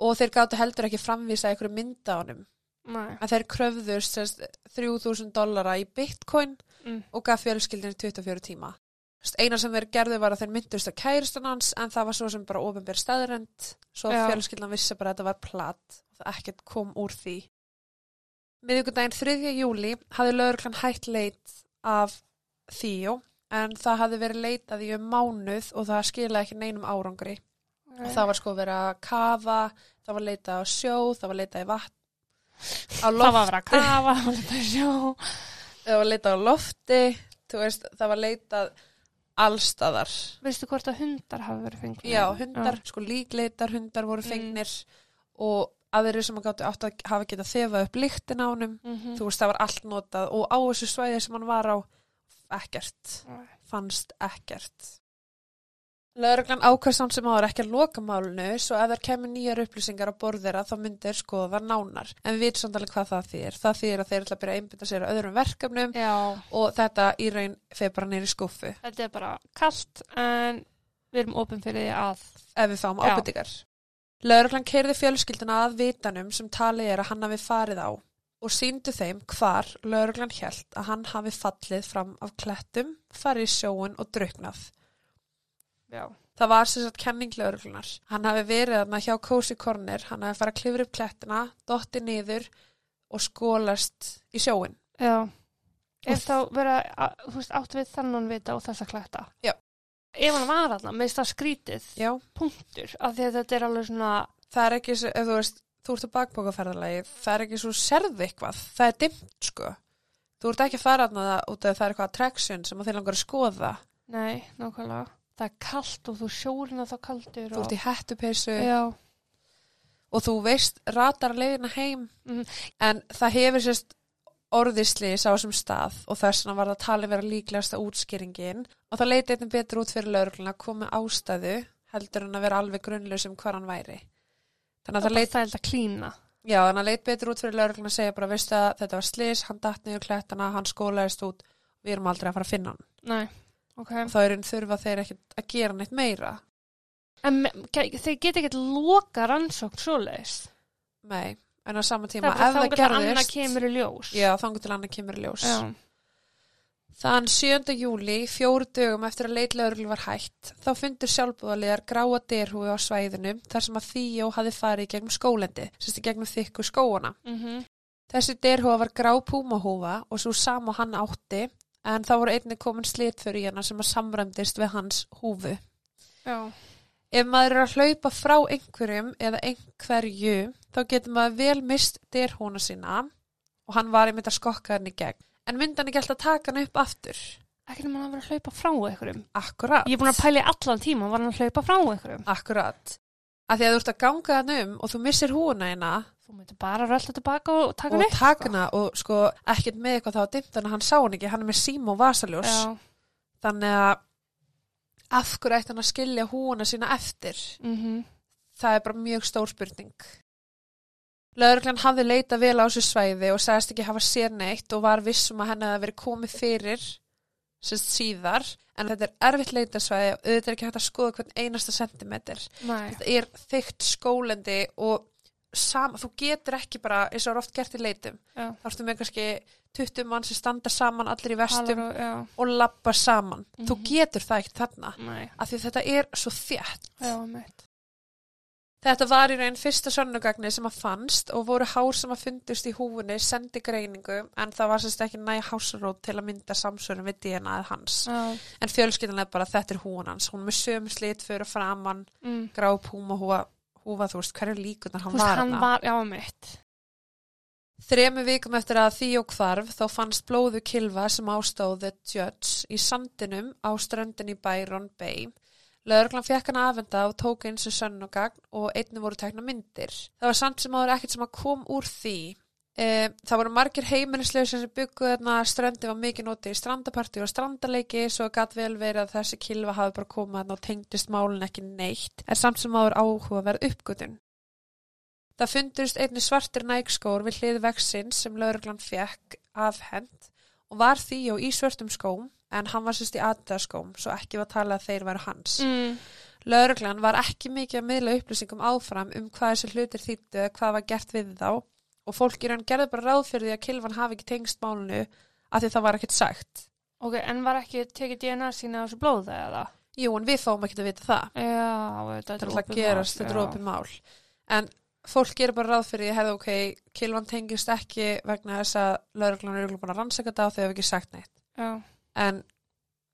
og þeir gáttu heldur ekki framvísa einhverju mynda á. Nei. Að þeir kröfðust sérst, 3000 dollara í bitcoin Mm. og gaf fjölskyldinni 24 tíma. Eina sem þeir gerðu var að þeir myndust að kærustan hans en það var svo sem bara ofinbér staðrend svo fjölskyldan vissi bara að þetta var platt og það ekkert kom úr því. Miðvikudaginn 3. júli hafði lögreglan hætt leit af Þíó en það hafði verið leitað í um mánuð og það skilaði ekki neinum árangri. Nei. Það var sko verið að kafa, það var leitað á sjó, það var leitað í vatn, á Það loft, var að vera að kafa, það var þetta að sjá. það var leitað á lofti, þú veist, það var leitað allstaðar. Veistu hvort að hundar hafi verið fengnir? Já, hundar, sko líkleitar hundar voru Mm. fengnir og aðrir sem að gáttu átt að hafa getað þefað upp lyktin á honum, Mm -hmm. þú veist, það var allt notað og á þessu svæði sem hann var á, ekkert, Nei. fannst ekkert. Lögreglan ákvæðst samt sem áður ekki að loka málunu svo ef þær kemur nýjar upplýsingar á borðira þá myndir skoða nánar. En við veitum samt alveg hvað það þýr. Það þýr að þeir ætla að byrja að einbytta sér að öðrum verkefnum Já, og þetta í raun feir bara nýri skuffu þetta er bara kallt en við erum opinn fyrir því að ef við fáum ábyrtingar. Lögreglan keirði fjölskylduna að vitanum sem talið er að hann hafi farið á og síndu þeim hvar lögreglan hjælt að hann hafi fallið fram af klettum, farið í sjóun og druknað. Já, Það var sem sagt kenning lögreglunar. Hann hafi verið þarna hjá Cozy Corner, hann hafi farið að klifra upp klettina, dotti niður og skólast í sjóin. já. Ef þá vera, að- þú veist, átt við þannan vita og þessa klætta. Já. Ef hann var þarna, með það skrítið, Já. punktur, af því að þetta er alveg svona, Það er ekki, svo- ef þú veist, þú ert á bakbókaferðalagi, það er ekki svo serðu eitthvað, það er dimmt sko. Þú ert ekki að fara þarna út af það er eitthvað attraction sem að þeir langar að skoða. nei, nákvæmlega. Það er kallt og þú sjórinn að það kaldur. Þú ert í hettupeysu Já, og þú veist ratar leiðina heim. Mhm. En það hefur sérst orðislýs á þessum stað og þess vegna var það talið vera líklegasta útskýringin og það leiti einnig betur út fyrir laurugluna að koma ástæðu heldur en að vera alveg grunnlaus um hvað hann væri. Þannig að það það leit, bara að klína. já, þannig að leit betur út fyrir laurugluna að segja bara, veistu að þetta var slís, hann datt niður klettana, hann skólaðist út, við erum aldrei að fara að finna hann. Nei, ok. Og þá er einn þurfa þeir ekki að gera neitt meira. En þeir geta ekkert loka rannsókn svoleiðis. Nei, en á sama Það tíma, er ef þá það getur annað gerðist, kemur í ljós. já, þangur til annað kemur í ljós. Já. Þann 7. júli, fjóru dögum eftir að leitlauruglu var hætt, þá fundur sjálfbúðaliðar gráa derhúi á svæðinu þar sem að Þíó hafi farið gegnum skólendi, sérst í gegnum þykku skóana. Mm Þessi derhúa var grá púmahúfa og svo sam og hann átti, en þá voru einnig komin slitför í hana sem að samræmdist við hans húfu. Já. Ef maður er að hlaupa frá einhverjum eða einhverju, þá getur maður vel mist derhúna sína og hann var einmitt að skokka hann í gegn. En myndi hann ekki alltaf taka hann upp aftur? Ekki nema að vera að hlaupa frá einhverjum. Akkurat. Ég er búin að pæla í allan tíma, var hann að hlaupa frá einhverjum? Akkurat. Af því að þú ert að ganga hann um og þú missir húna hérna Þú myndir bara rölda tilbaka og taka og upp. taka hana og sko ekkert með eitthvað þá að dimmt hann, hann sá hann ekki, hann er með sím og vasaljós. Já. Þannig að af hverju ætti hann að skilja húna sína eftir? Mm Það er bara mjög stór spurning. Lögreglan hafði leita vel á þessu svæði og sagðist ekki hafa sér neitt og var vissum að henni að verið komið fyrir sérst síðar en þetta er erfitt leitasvæði og auðvitað er ekki hægt að skoða hvern einasta sentimeter. Nei. þetta er þygt skólendi og sam, þú getur ekki bara eins og er oft gert í leitum Já. þá ertu með kannski 20 mann sem standa saman allir í vestum Talar og- Já. og labba saman þú Mhm. getur það ekkert þarna Nei. af því þetta er svo meitt. þetta var í raun fyrsta sönnugagni sem að fannst og voru hár sem að fundust í húfunni sendi greiningu en það var sérst ekki næg hásarót til að mynda samsvörun við DNA hans Já. en fjölskyldan er bara þetta er húan hans hún með söm slit fyrir framann Mm. grá púma húfa, húfa þú veist hverju líkunar hann var hann þarna? var, meitt. Þremu vikum eftir að Þíó hvarf þá fannst blóðu kilva sem ástóð The Judge í sandinum á ströndin í Byron Bay. Lögreglan fekk hann afenda og tók eins og sönnugagn og einnig voru tekna myndir. Það var samt sem áður ekkert sem að kom úr því. E, það voru margir heimilislausir sem bygguð þarna ströndi var mikið notið í strandaparti og strandaleiki svo gætt vel verið að þessi kilva hafi bara komið þarna og tengdist málun ekki neitt en samt sem áður áhuga verið uppgötun. Það fundurist einni svartir nægskór við hlið vexins sem lauruglan fekk afhend og var því á í svörtum skóm en hann var sérst í aðdaskóm svo ekki var talað að þeir væru hans. Mm. Lauruglan var ekki mikið að miðla upplýsingum áfram um hvað þessi hlutir þýttu eða hvað var gert við þá og fólk í raun gerði bara ráð fyrir því að kilvan hafi ekki tengst málunu að því það var ekkert sagt. Ok, en var ekki tekið DNA sína á þessu blóða eða? Jú, en við fáum ekki að vita það. Já, þetta er alltaf að gerast, þetta er opið mál. En fólk gerir bara ráð fyrir því, hefði ok, kilvan tengist ekki vegna þess að lauruglan er búin að rannsaka þetta og þau hefur ekki sagt neitt. Já, En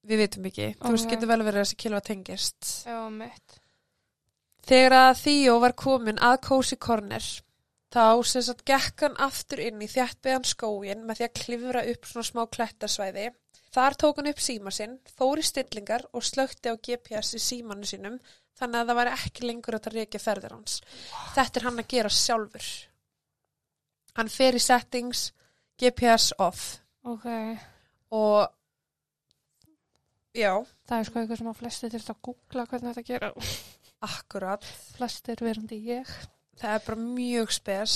við vitum ekki. Þú veist, getur vel verið að þessi kilva tengist. já, meitt. Þegar að Theo var komin að Cozy Corner, þá sem sagt gekk hann aftur inn í þjættbeðan skógin með því að klifra upp svona smá klettasvæði. Þar tók hann upp síma sinn, fór í stillingar og slökti á GPS í símanu sínum þannig að það væri ekki lengur að það reykja ferðir hans. Þetta er hann að gera sjálfur. Hann fer í settings, GPS off Ok, og Já, Það er sko eitthvað sem að flestir til að googla hvernig þetta gera. akkurat. Flestir verandi ég. Það er bara mjög spes.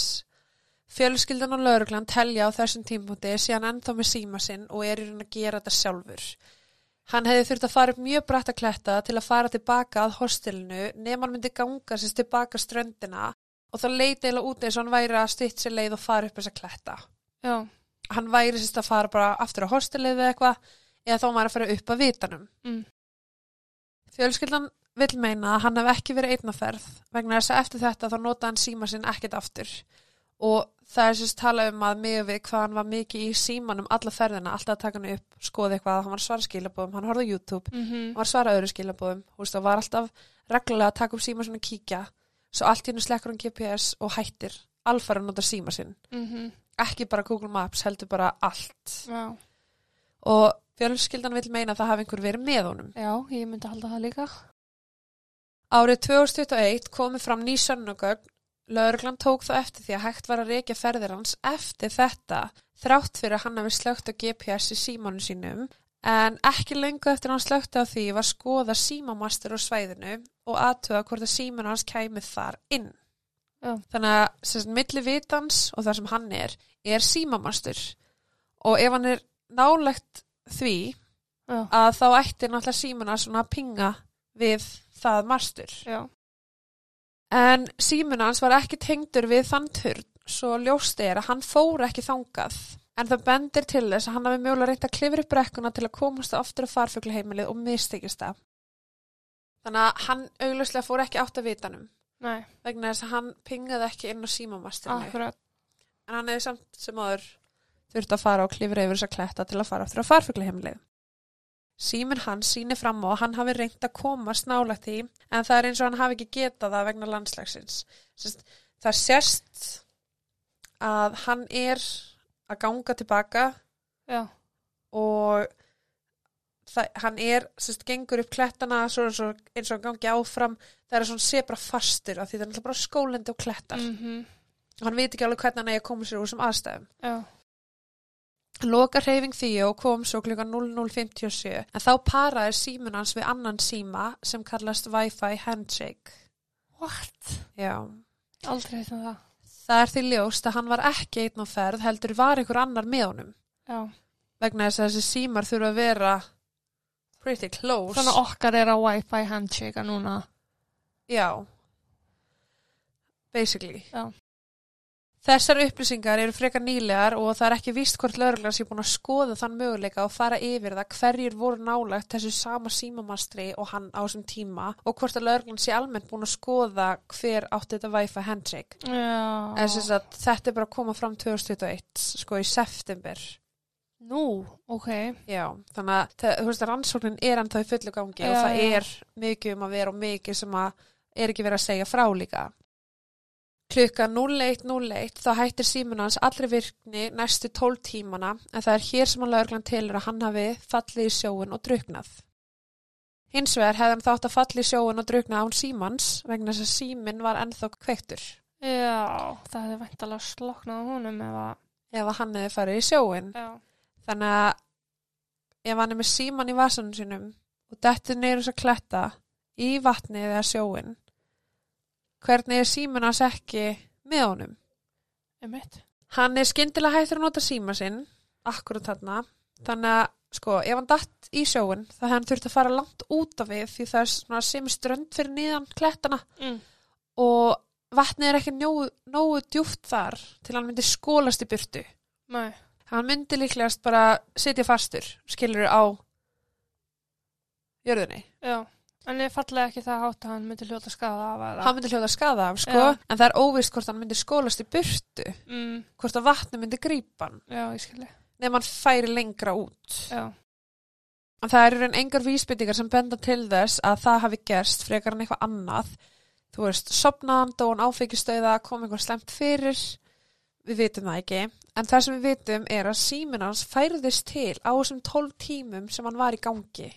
Fjölskyldan og lauruglan telja á þessum tímpúti síðan ennþá með síma sinn og er í raun að gera þetta sjálfur. Hann hefði þurft að fara upp mjög brætt að kletta til að fara tilbaka að hostelinu nema hann myndi ganga sérst tilbaka ströndina og þá leiti eða út eins og hann væri að stutt sér leið og fara upp þessa kletta. Já, Hann væri sérst að fara bara aftur á hostelið eða eitthvað eða þá var að fara upp að vitanum. mm. Fjölskyldan vill meina að hann hef ekki verið einnaferð vegna þess að eftir þetta þá nota hann síma sinn ekkert aftur. Og það er sérst talað um að mig við hvað hann var mikið í símanum alla ferðina, alltaf að taka hann upp, skoða eitthvað, hann var að svara skilabóðum, hann horfði á YouTube, Mm hann var að svara öðru skilabóðum, þú veist, og var alltaf reglulega að taka upp síma sinn og kíkja, svo allt í hennu slekkur hann GPS og hættir alfæra að nota síma sinn, Mm ekki bara Google Maps, heldur bara allt. Já. Og fjölskyldan vill meina að það hafi einhver verið með honum. Já, ég myndi halda það líka. Árið 2021 komi fram ný sönnugögn, lögreglan tók það eftir því að hægt var að reykja ferðir hans eftir þetta, þrátt fyrir að hann hafi slögt á GPS í símanu sínum, en ekki lengu eftir að hann slögti á því var skoða símamastur á svæðinu og aðtöða hvort að símanu hans kæmi þar inn. Já. Þannig að milli vitans og það sem hann er, er símamastur og ef hann er nálegt því Já. að þá ætti náttúrulega símuna svona að pinga við það mastur. Já. En símuna hans var ekki tengdur við þann turn, svo ljóst er að hann fór ekki þangað. En það bendir til þess að hann hafi mjögulega reynt að klifra upp brekkuna til að komast oftur á farfuglaheimilið og mistekist það. Þannig að hann augljóslega fór ekki átt að vitanum Nei, vegna þess að hann pingaði ekki inn á símamasturinu. En hann hefði samt sem áður þurft að fara og klifra yfir þess að kletta til að fara aftur á farfuglaheimilið. Síminn hans sýnir fram á að hann hafi reynt að komast nálægt því en það er eins og hann hafi ekki getað það vegna landslagsins. Það sérst að hann er að ganga tilbaka Já. og það, hann er, sérst, gengur upp klettana svo, eins og hann gangi áfram það er svona sé bara fastur af því það er náttúrulega bara skólendi og klettar Mm og hann veit ekki alveg hvernig hann eigi að koma sér úr sem aðstæðum. Já. Loka hreyfing því og kom svo klukkan 00.57 en þá paraði símun hans við annan síma sem kallast Wi-Fi Handshake. What? Já. Aldrei heitum það. Það er því ljóst að hann var ekki einn á ferð heldur var einhver annar með honum Já. vegna þess að þessi símar þurfa að vera pretty close. Þannig að okkar er á Wi-Fi handshake núna. Já. Basically. Já. Þessar upplýsingar eru frekar nýlegar og það er ekki víst hvort lögreglan sé búin að skoða þann möguleika og fara yfir það hverjir voru nálægt þessu sama símamastri og hann á þessum tíma og hvort að lögreglan sé almennt búin að skoða hver átti þetta Wi-Fi handshake. En þetta er bara að koma fram 2021, sko í september. Nú, ok. Já, þannig að þú veist að rannsóknin er ennþá í fullu gangi og Já, það já. er mikið um að vera og mikið sem að er ekki verið að segja frá líka. Klukka 01.01 þá hættir símun hans allri virkni næstu 12 tímana en það er hér sem hann lögreglan telur að hann hafi fallið í sjóun og druknað. Hins vegar hefði hann þátt að fallið í sjóun og druknað án símans vegna þess að símin var ennþá kveiktur Já, það hefði væntalega sloknað á honum ef að... ef að hann hefði farið í sjóun. Já. Þannig að ef hann er með síman í vasanum sínum og dettur neyru þess að kletta í vatnið eða sjóin, hvernig er síman hans ekki með honum? Emitt. Hann er skyndilega hættur að nota síma sinn, akkurat þarna, þannig að sko, ef hann datt í sjóin, þá hann þurft að fara langt út af við því það er svona sem strönd fyrir nýðan klettana Mm. og vatnið er ekki nógu, nógu djúpt þar til hann myndi skólast í burtu. Nei. Hann myndi líklegast bara sitja fastur, skilur á jörðinni. Já. En ég fallega ekki það hátt að hann myndi hljóta skaða af að Hann myndi hljóta skada af, sko, Já. en það er óvist hvort hann myndi skólast í burtu, Mm. hvort að vatni myndi grípa hann, Já, ég skilji. nefn hann færi lengra út. Já. En það eru enn engar vísbyttingar sem benda til þess að það hafi gerst frekar en eitthvað annað. Þú veist, sopnaðan, dóan áfengistöða, kom eitthvað slemt fyrir, við vitum það ekki. En það sem við vitum er að síminn hans færðist til á þessum 12 tímum sem hann var í gangi.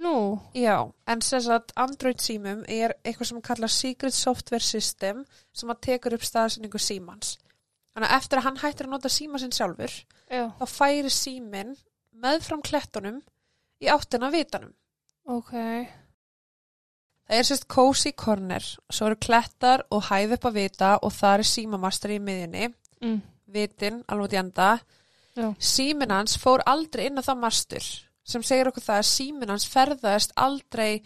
Nú. Já, en sem sagt Android símum er eitthvað sem kallar Secret Software System sem að tekur upp staðsynningu símans. Þannig að eftir að hann hættir að nota síma sinn sjálfur, Já. þá færi síminn meðfram klettunum í áttina vitanum. Ok. Það er sérst cozy corner, svo eru klettar og hæð upp að vita og það er símamastur í miðjunni, Mm. vitin, alveg út í enda. Já. Símin hans fór aldrei inn á það mastur sem segir okkur það að símin hans ferðaðist aldrei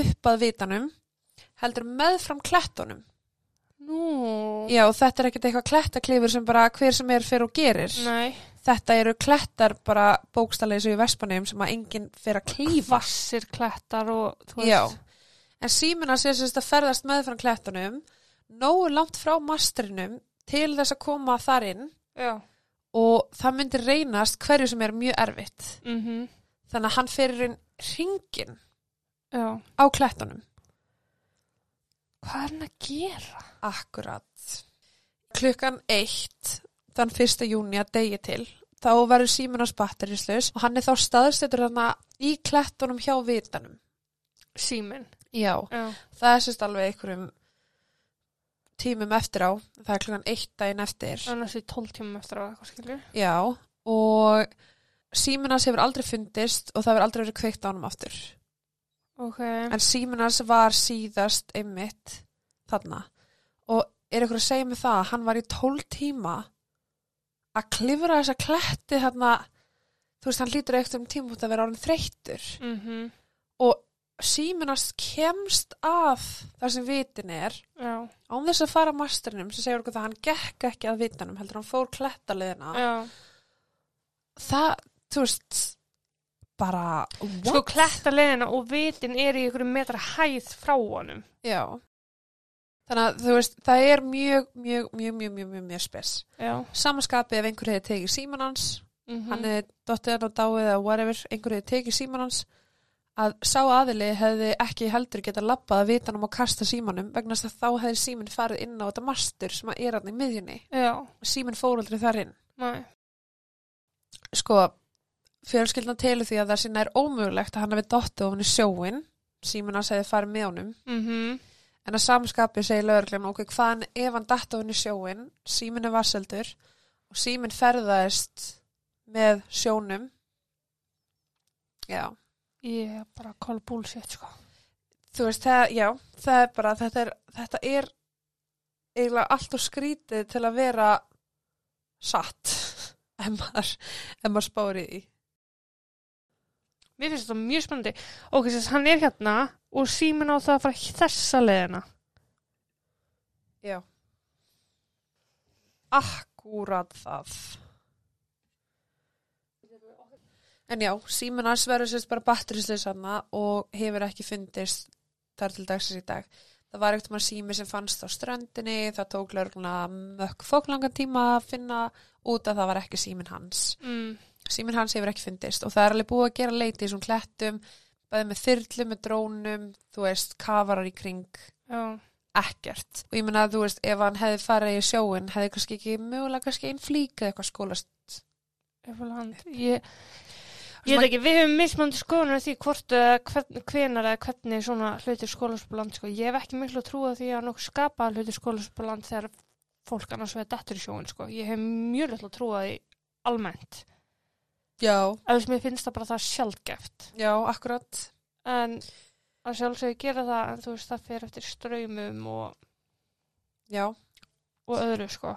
upp að vitanum, heldur meðfram klettunum. Nú. Já, og þetta er ekkert eitthvað klettaklifur sem bara hver sem er fyrir og gerir. Nei. Þetta eru klettar bara bókstallega svo í Vespanum sem að enginn fyrir að klífa. Vassir klettar og þú Já. veist. En símina sé sérst að ferðast meðfram klettunum, nógu langt frá mastrinum til þess að koma þar inn Já. og það myndir reynast hverju sem er mjög erfitt. Mm Þannig að hann fyrir inn ringin Já. á klettunum. Hvað er hann að gera? Akkurat. Klukkan eitt, þann fyrsta júni að degi til, þá verður síminans batterislaus og hann er þá staðstöður þarna í klettunum hjá vitanum. Símin. Já, Já. það er sérst alveg einhverjum tímum eftir á, það er klukkan eitt daginn eftir. Annars í tólf tímum eftir á eitthvað skilur. Já, og síminans hefur aldrei fundist og það hefur aldrei verið kveikt á honum aftur. Ok. En síminans var síðast einmitt þarna og er ykkur að segja mig það að hann var í tól tíma að klifra þessa kletti þarna þú veist, hann lítur eitthvað um tíma út að vera orðin þreyttur Mm og síminans kemst að þar sem vitin er Já. án þess að fara að masterinum sem segir okkur það að hann gekk ekki að vitanum heldur hann fór klettaliðina Já. það, þú veist bara, what? Sko kletta leðina og vitin er í einhverju metra hæð frá honum. Já. Þannig að þú veist, það er mjög, mjög, mjög, mjög, mjög, mjög, mjög spes. Samanskapið ef einhver hefði tekið síman hans, Mm hann hefði dottið hann á dáið eða whatever, einhver hefði tekið síman hans, að sá aðili hefði ekki heldur geta labbað að vitanum og kasta símanum vegna þess að þá hefði síminn farið inn á þetta mastur sem er hann í miðjunni. Já. Síminn fór aldrei þar inn. Nei. Sko, fjölskyldan telur því að það sinna er ómögulegt að hann hefði dottið ofan í sjóin, síminn hans hefði farið með honum Mm En að samskapið segir lögreglum okkur hvaðan ef hann datt ofin í sjóin, síminn er vasseldur og síminn ferðaðist með sjónum. Já, Ég er bara call bullshit, sko. þú veist, það, já, það er bara, þetta er, þetta er eiginlega allt og skrítið til að vera satt, ef maður, maður spáir í. Mér finnst þetta mjög spennandi. Ok, þess að hann er hérna og símin á það að fara þessa leðina. Já. Akkúrat það. En já, síminn hans verður sérst bara batterisleis hana og hefur ekki fundist þar til dagsins í dag. Það var ekkert maður sími sem fannst á ströndinni, það tók lörguna mökk fóklangan tíma að finna út að það var ekki síminn hans. Mm. Síminn hans hefur ekki fundist og það er alveg búið að gera leiti í þessum klettum, bæði með þyrlu, með drónum, þú veist, kafarar í kring, Já. ekkert. Og ég meina að þú veist, ef hann hefði farið í sjóin, hefði kannski ekki mögulega kannski einn flík eða eitthvað skólast. Ég land. Ég, veit ekki, við hefum mismandi skoðunum því hvort hvern, hvenar eða hvernig svona hlutir skólaspúland, sko. Ég hef ekki miklu að trúa því að nokkuð skapa hlutir skólaspúland þegar fólk annars vegar dettur í sjóin, sko. Ég hef mjög litlu að trúa því almennt. Já. Ef mér finnst það bara það sjálfgeft. Já, akkurat. En að sjálfsögðu gera það, en þú veist, það fer eftir ströymum og, Já. og öðru, sko.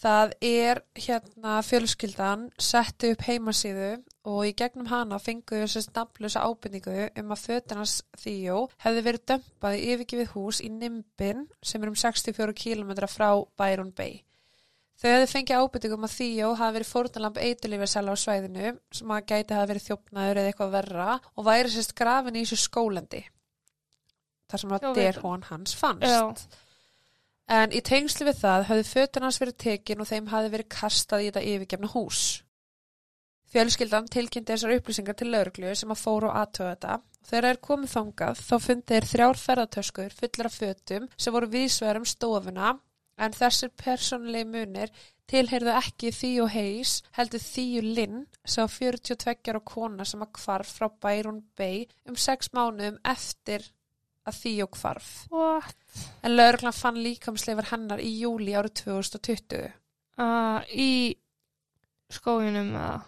Það er hérna fjölskyldan setti upp heimasíðu og í gegnum hana fengu við sérst nafnlösa ábyrningu um að fötinans þýjó hefði verið dömpað í yfirgefið hús í Nimbin sem er um 64 km frá Byron Bay. Þau hefði fengið ábyrningum að þýjó hafi verið fórnalamb eitulífisæla á svæðinu sem að gæti hafi verið þjófnaður eða eitthvað verra og væri sérst grafin í þessu skólandi þar sem að Já, derhón hans fannst. Já. En í tengslu við það höfðu fötun hans verið tekin og þeim hafi verið kastað í þetta yfirgefna hús. Fjölskyldan tilkynnti þessar upplýsingar til lauruglu sem að fóru og aðtöða þetta. Þegar þeir komið þangað þá fundi þeir þrjár ferðartöskur fullar af fötum sem voru vísverum stofuna en þessir persónulegi munir tilheyrðu ekki Þíu Heis heldur Þíu Linn sá 42 ára kona sem að kvarf frá Byron Bay um 6 mánuðum eftir að Þíu kvarf. What? En lauruglan fann líkamsleifar hennar í júli árið 2020. Uh, í skóginum, eða?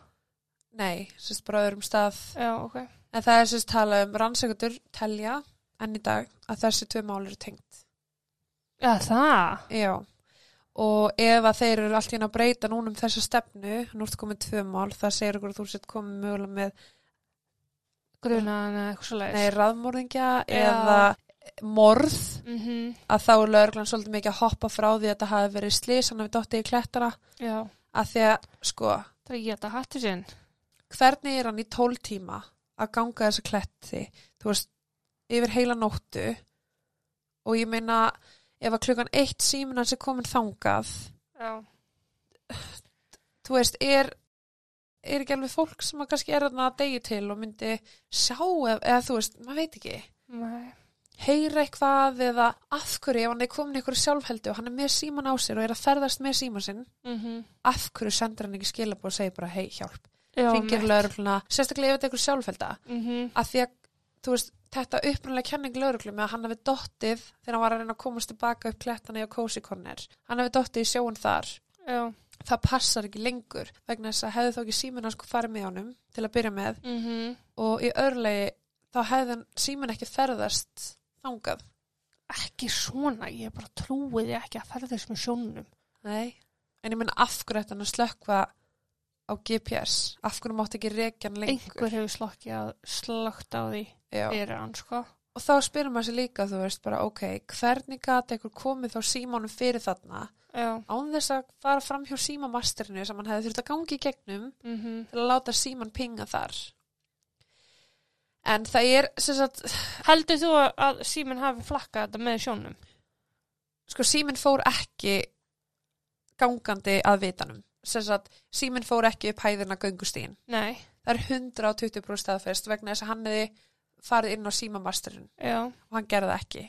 Nei, sérst bara öðrum stað. Já, ok. En það er sérst talað um rannsækjundur telja enn í dag að þessi tvö mál eru tengt. Já, það. Já. Og ef að þeir eru allt í einu að breyta núna um þessa stefnu, nú ertu komið tvö mál, það segir ykkur að þú sett komið mögulega með Grunaðan eða eitthvað svo nei, Já. eða morð Mm að þá er lögreglan svolítið mikið að hoppa frá því að þetta hafi verið slís, hann hafi dottið í klettara Já, að því að, sko, það er ég þetta hattu sinn. hvernig er hann í tól tíma að ganga þessa kletti, þú veist, yfir heila nóttu og ég meina ef að klukkan eitt símin hans er komin þangað, Já. þú veist, er, er ekki alveg fólk sem að kannski er að degi til og myndi sjá eða, eða þú veist, maður veit ekki, Nei. heyra eitthvað eða af hverju ef hann er komin ykkur sjálfheldu og hann er með síman á sér og er að ferðast með síman sinn, Mm af hverju sendur hann ekki skilabóð og segir bara hei hjálp, Já, ringir lögregluna, sérstaklega ef þetta er ykkur sjálfhelda, Mm að því að þú veist, þetta upprunalega kenning lögreglu með að hann hefði dottið þegar hann var að reyna að komast tilbaka upp klettana í Cozy Corner hann hefði dottið í sjóun þar Já. það passar ekki lengur vegna þess að hefði þá ekki síminn hans farið með honum til að byrja með Mm og í örlegi þá hefði hann síminn ekki ferðast þangað Ekki svona, ég bara trúi því ekki að ferðast með sjónum. Nei. en ég menn af hverju ætti hann að slökva á GPS af hverju mátti ekki rekja hann lengur Einhver hefur slokkið að slögt á því. Fyrir hann, sko. og þá spyrir maður sér líka þú veist bara ok, hvernig gati einhver komið þá símónum fyrir þarna Já. án þess að fara fram hjá símamasterinu sem hann hefði þurft að gangi í gegnum Mm til að láta síman pinga þar en það er sem sagt, Heldur þú að síminn hafi flakkað þetta með sjónum? sko síminn fór ekki gangandi að vitanum sem sagt, síminn fór ekki upp hæðina göngustíðin Nei. það er 120% staðfest vegna þess að hann hefði farið inn á símamasterinu Já. og hann gerði ekki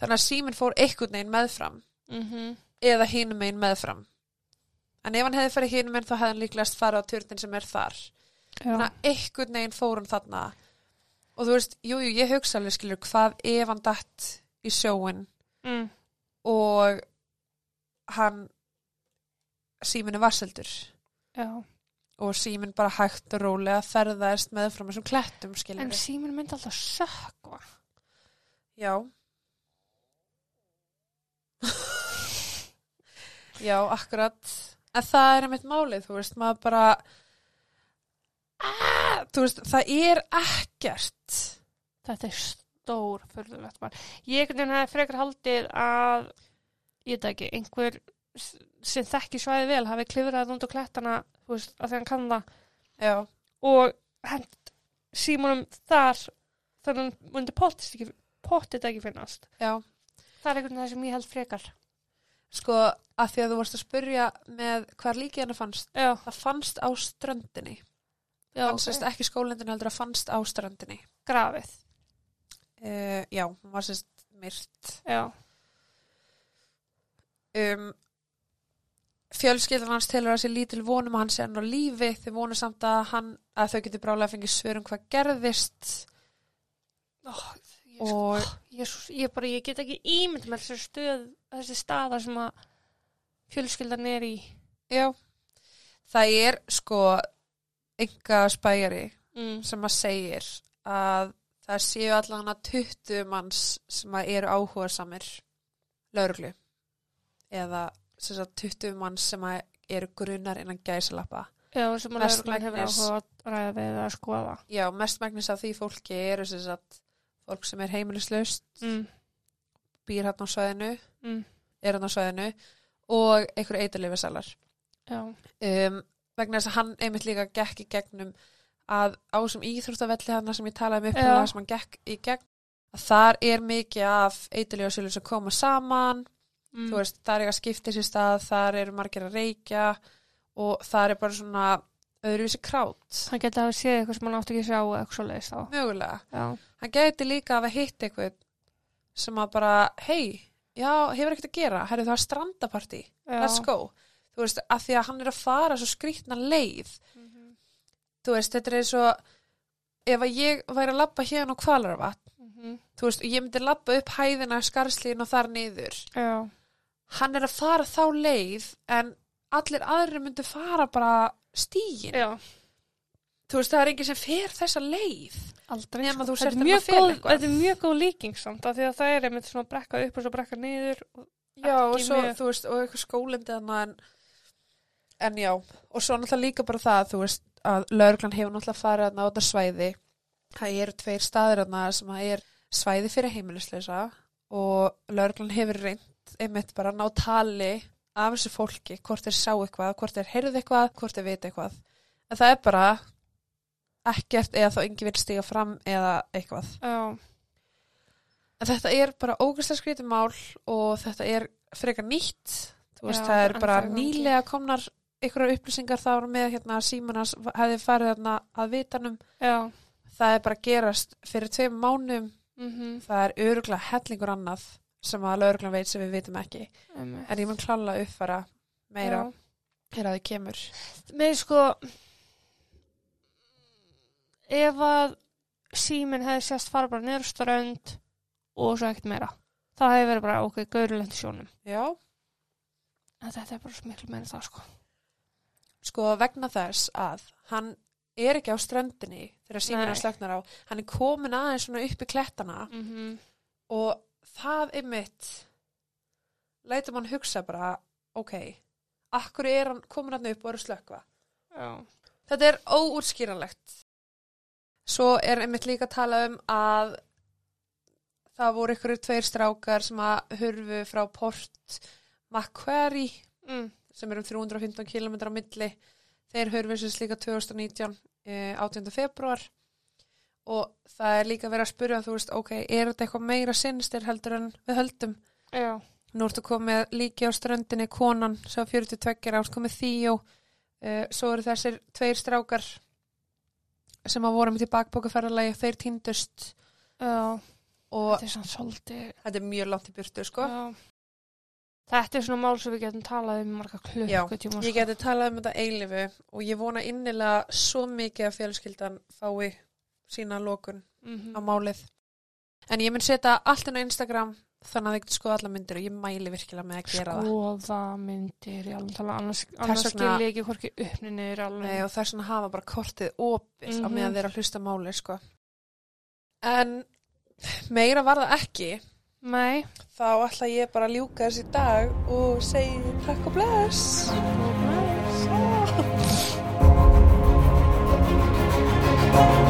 þannig að síminn fór einhvern veginn meðfram Mm eða hinum einn meðfram en ef hann hefði farið hinum einn þá hefði hann líklegast farið á turnin sem er þar Já. þannig að einhvern veginn fór hann þarna og þú veist, jújú, jú, ég hugsa alveg skilur hvað ef hann datt í sjóin Mm. og hann síminn er varseldur Já. Og síminn bara hægt og rólega ferðaðist meðfram þessum klettum skilur En síminn myndi alltaf sökva. já já, akkurat en það er einmitt málið, þú veist, maður bara ah, þú veist, það er ekkert Þetta er stór fyrðulegt. Ég hefði frekar haldið að, ég veit ekki, einhver sem þekki svæði vel hafi klifrað út á klettana, þú veist, að því hann kann það. Já, og hent símunum þar þannig að hann myndi pottist ekki, pottit ekki finnast. já. Það er einhvern veginn það sem ég held frekar. sko, að því að þú vorst að spurja með hvar líkið hennar fannst Já, það fannst á ströndinni. Já, fannst sérst ekki skólendin heldur að fannst á ströndinni. Grafið. uh, já, hún var sérst myrt. Um, fjölskyldan hans telur að sé lítil vonum að hann sé enn á lífi þau vonu samt að, hann, að þau getur brálega að fengið svörum hvað gerðist Ó, ég, og Jesus, ég bara, ég get ekki ímynd með þessi stöð, þessi staða sem að fjölskyldan er í. já, það er sko enga spæjari Mm. sem að segir að það séu allan að 20 manns sem að eru áhuga samir lauruglu eða 20 manns sem eru grunnar innan gæsalappa Já, sem lögreglan hefur áhuga að ræða við að skoða. já, mestmægnis af því fólki eru sagt, fólk sem er heimilislaust Mm. býr hann á svæðinu Mm. er hann á svæðinu og einhver eiturleifisalar um, vegna þess að hann einmitt líka gekk í gegnum að á þessum íþróttavelli hann sem ég talaði um upphæðlega sem hann gekk í gegn að þar er mikið af eiturleifisalur sem koma saman mm. þú veist, þar er að skipta sér stað þar eru margir að reykja og þar er bara svona öðruvísi krát hann geti að séð eitthvað sem hann átti ekki að sjá eitthvað svo leiðist á. mögulega Já, hann gæti líka að hafa hitt eitthvað sem að bara, hei já, hefur ekkert að gera, herru það er strandapartí já. let's go, þú veist, að því að hann er að fara svo skrýtna leið Mhm. þú veist, þetta er eins og ef að ég væri að labba hérna á kvalarvatn Mhm. þú veist, ég myndi labba upp hæðina skarslíðin og þar niður Já, hann er að fara þá leið en allir aðrir myndu fara bara stígin já, þú veist, það er enginn sem fer þessa leið Aldrei. Sko. Þetta er að góð, þetta er mjög góð líking samt af því að það er einmitt svona brekka upp og svo brekka niður. og- Já, og svo, mjög- þú veist, og eitthvað skólindi en, en já, og svo náttúrulega líka bara það, þú veist, að lauruglan hefur náttúrulega farið á þetta svæði það eru tveir staðir þarna sem að er svæði fyrir heimilisleisa og lauruglan hefur reynd einmitt bara ná tali af þessu fólki, hvort þeir sá eitthvað hvort þeir heyrðu eitthvað, hvort þeir vita eitthvað en það er bara ekkert eða þá yngi vil stiga fram eða eitthvað Já, En þetta er bara ógæslega skrítið mál og þetta er frekar nýtt. Þú veist, Já, það er bara nýlega komnar einhverjar upplýsingar þá með hérna að Símanas hefði farið þarna að vitanum. já. Það er bara gerast fyrir tveim mánum. Mm Það er öruglega hellingur annað sem að lögreglan veit sem við vitum ekki. En ég mun klála að uppfara meira hér að þið kemur. Með sko ef að síminn hefði sérst fara bara niður á strönd og svo ekkert meira það hefði verið bara ok, gaurulegt sjónum Já. en þetta er bara svo miklu meira það sko Sko vegna þess að hann er ekki á ströndinni þegar Símanas Nei. slöknar á. Hann er komin aðeins svona upp í klettana. mm -hmm. og það einmitt lætur mann hugsa bara ok, akkur er hann komin hann upp og er að slökva Já, þetta er óútskýranlegt svo er einmitt líka að tala um að það voru ykkur tveir strákar sem að hurfu frá Port Macquarie mm. sem er um 315 km á milli þeir hurfu sem slíka 2019 eh, 18. februar og það er líka verið að spyrja þú veist, ok, er þetta eitthvað meira sinnstir heldur en við höldum? Já, nú ertu komið líki á ströndinni konan sem var 42 árs komið Þíó uh, svo eru þessir tveir strákar sem að voru með til bakbókaferðalagi þeir týndust. Já. Og þetta er svolítið þetta er mjög langt í burtu sko. Já. þetta er svona mál sem við getum talað um marga Já, klukkutíma Ég geti talað um þetta eilifu og ég vona innilega svo mikið að fjölskyldan fái sína lokun mm á málið. En ég mun setja allt inn á Instagram þannig að þið getur skoða alla myndir og ég mæli virkilega með að gera það. skoða myndir tala annars, annars vegna- skil ég ekki hvorki uppninir alveg Nei, og þess vegna hafa bara kortið opið á Mhm. meðan þeir eru að hlusta málið, sko. En meira var það ekki. Nei. Þá ætla ég bara að ljúka þessi dag og segi takk og bless. Bless. Ah.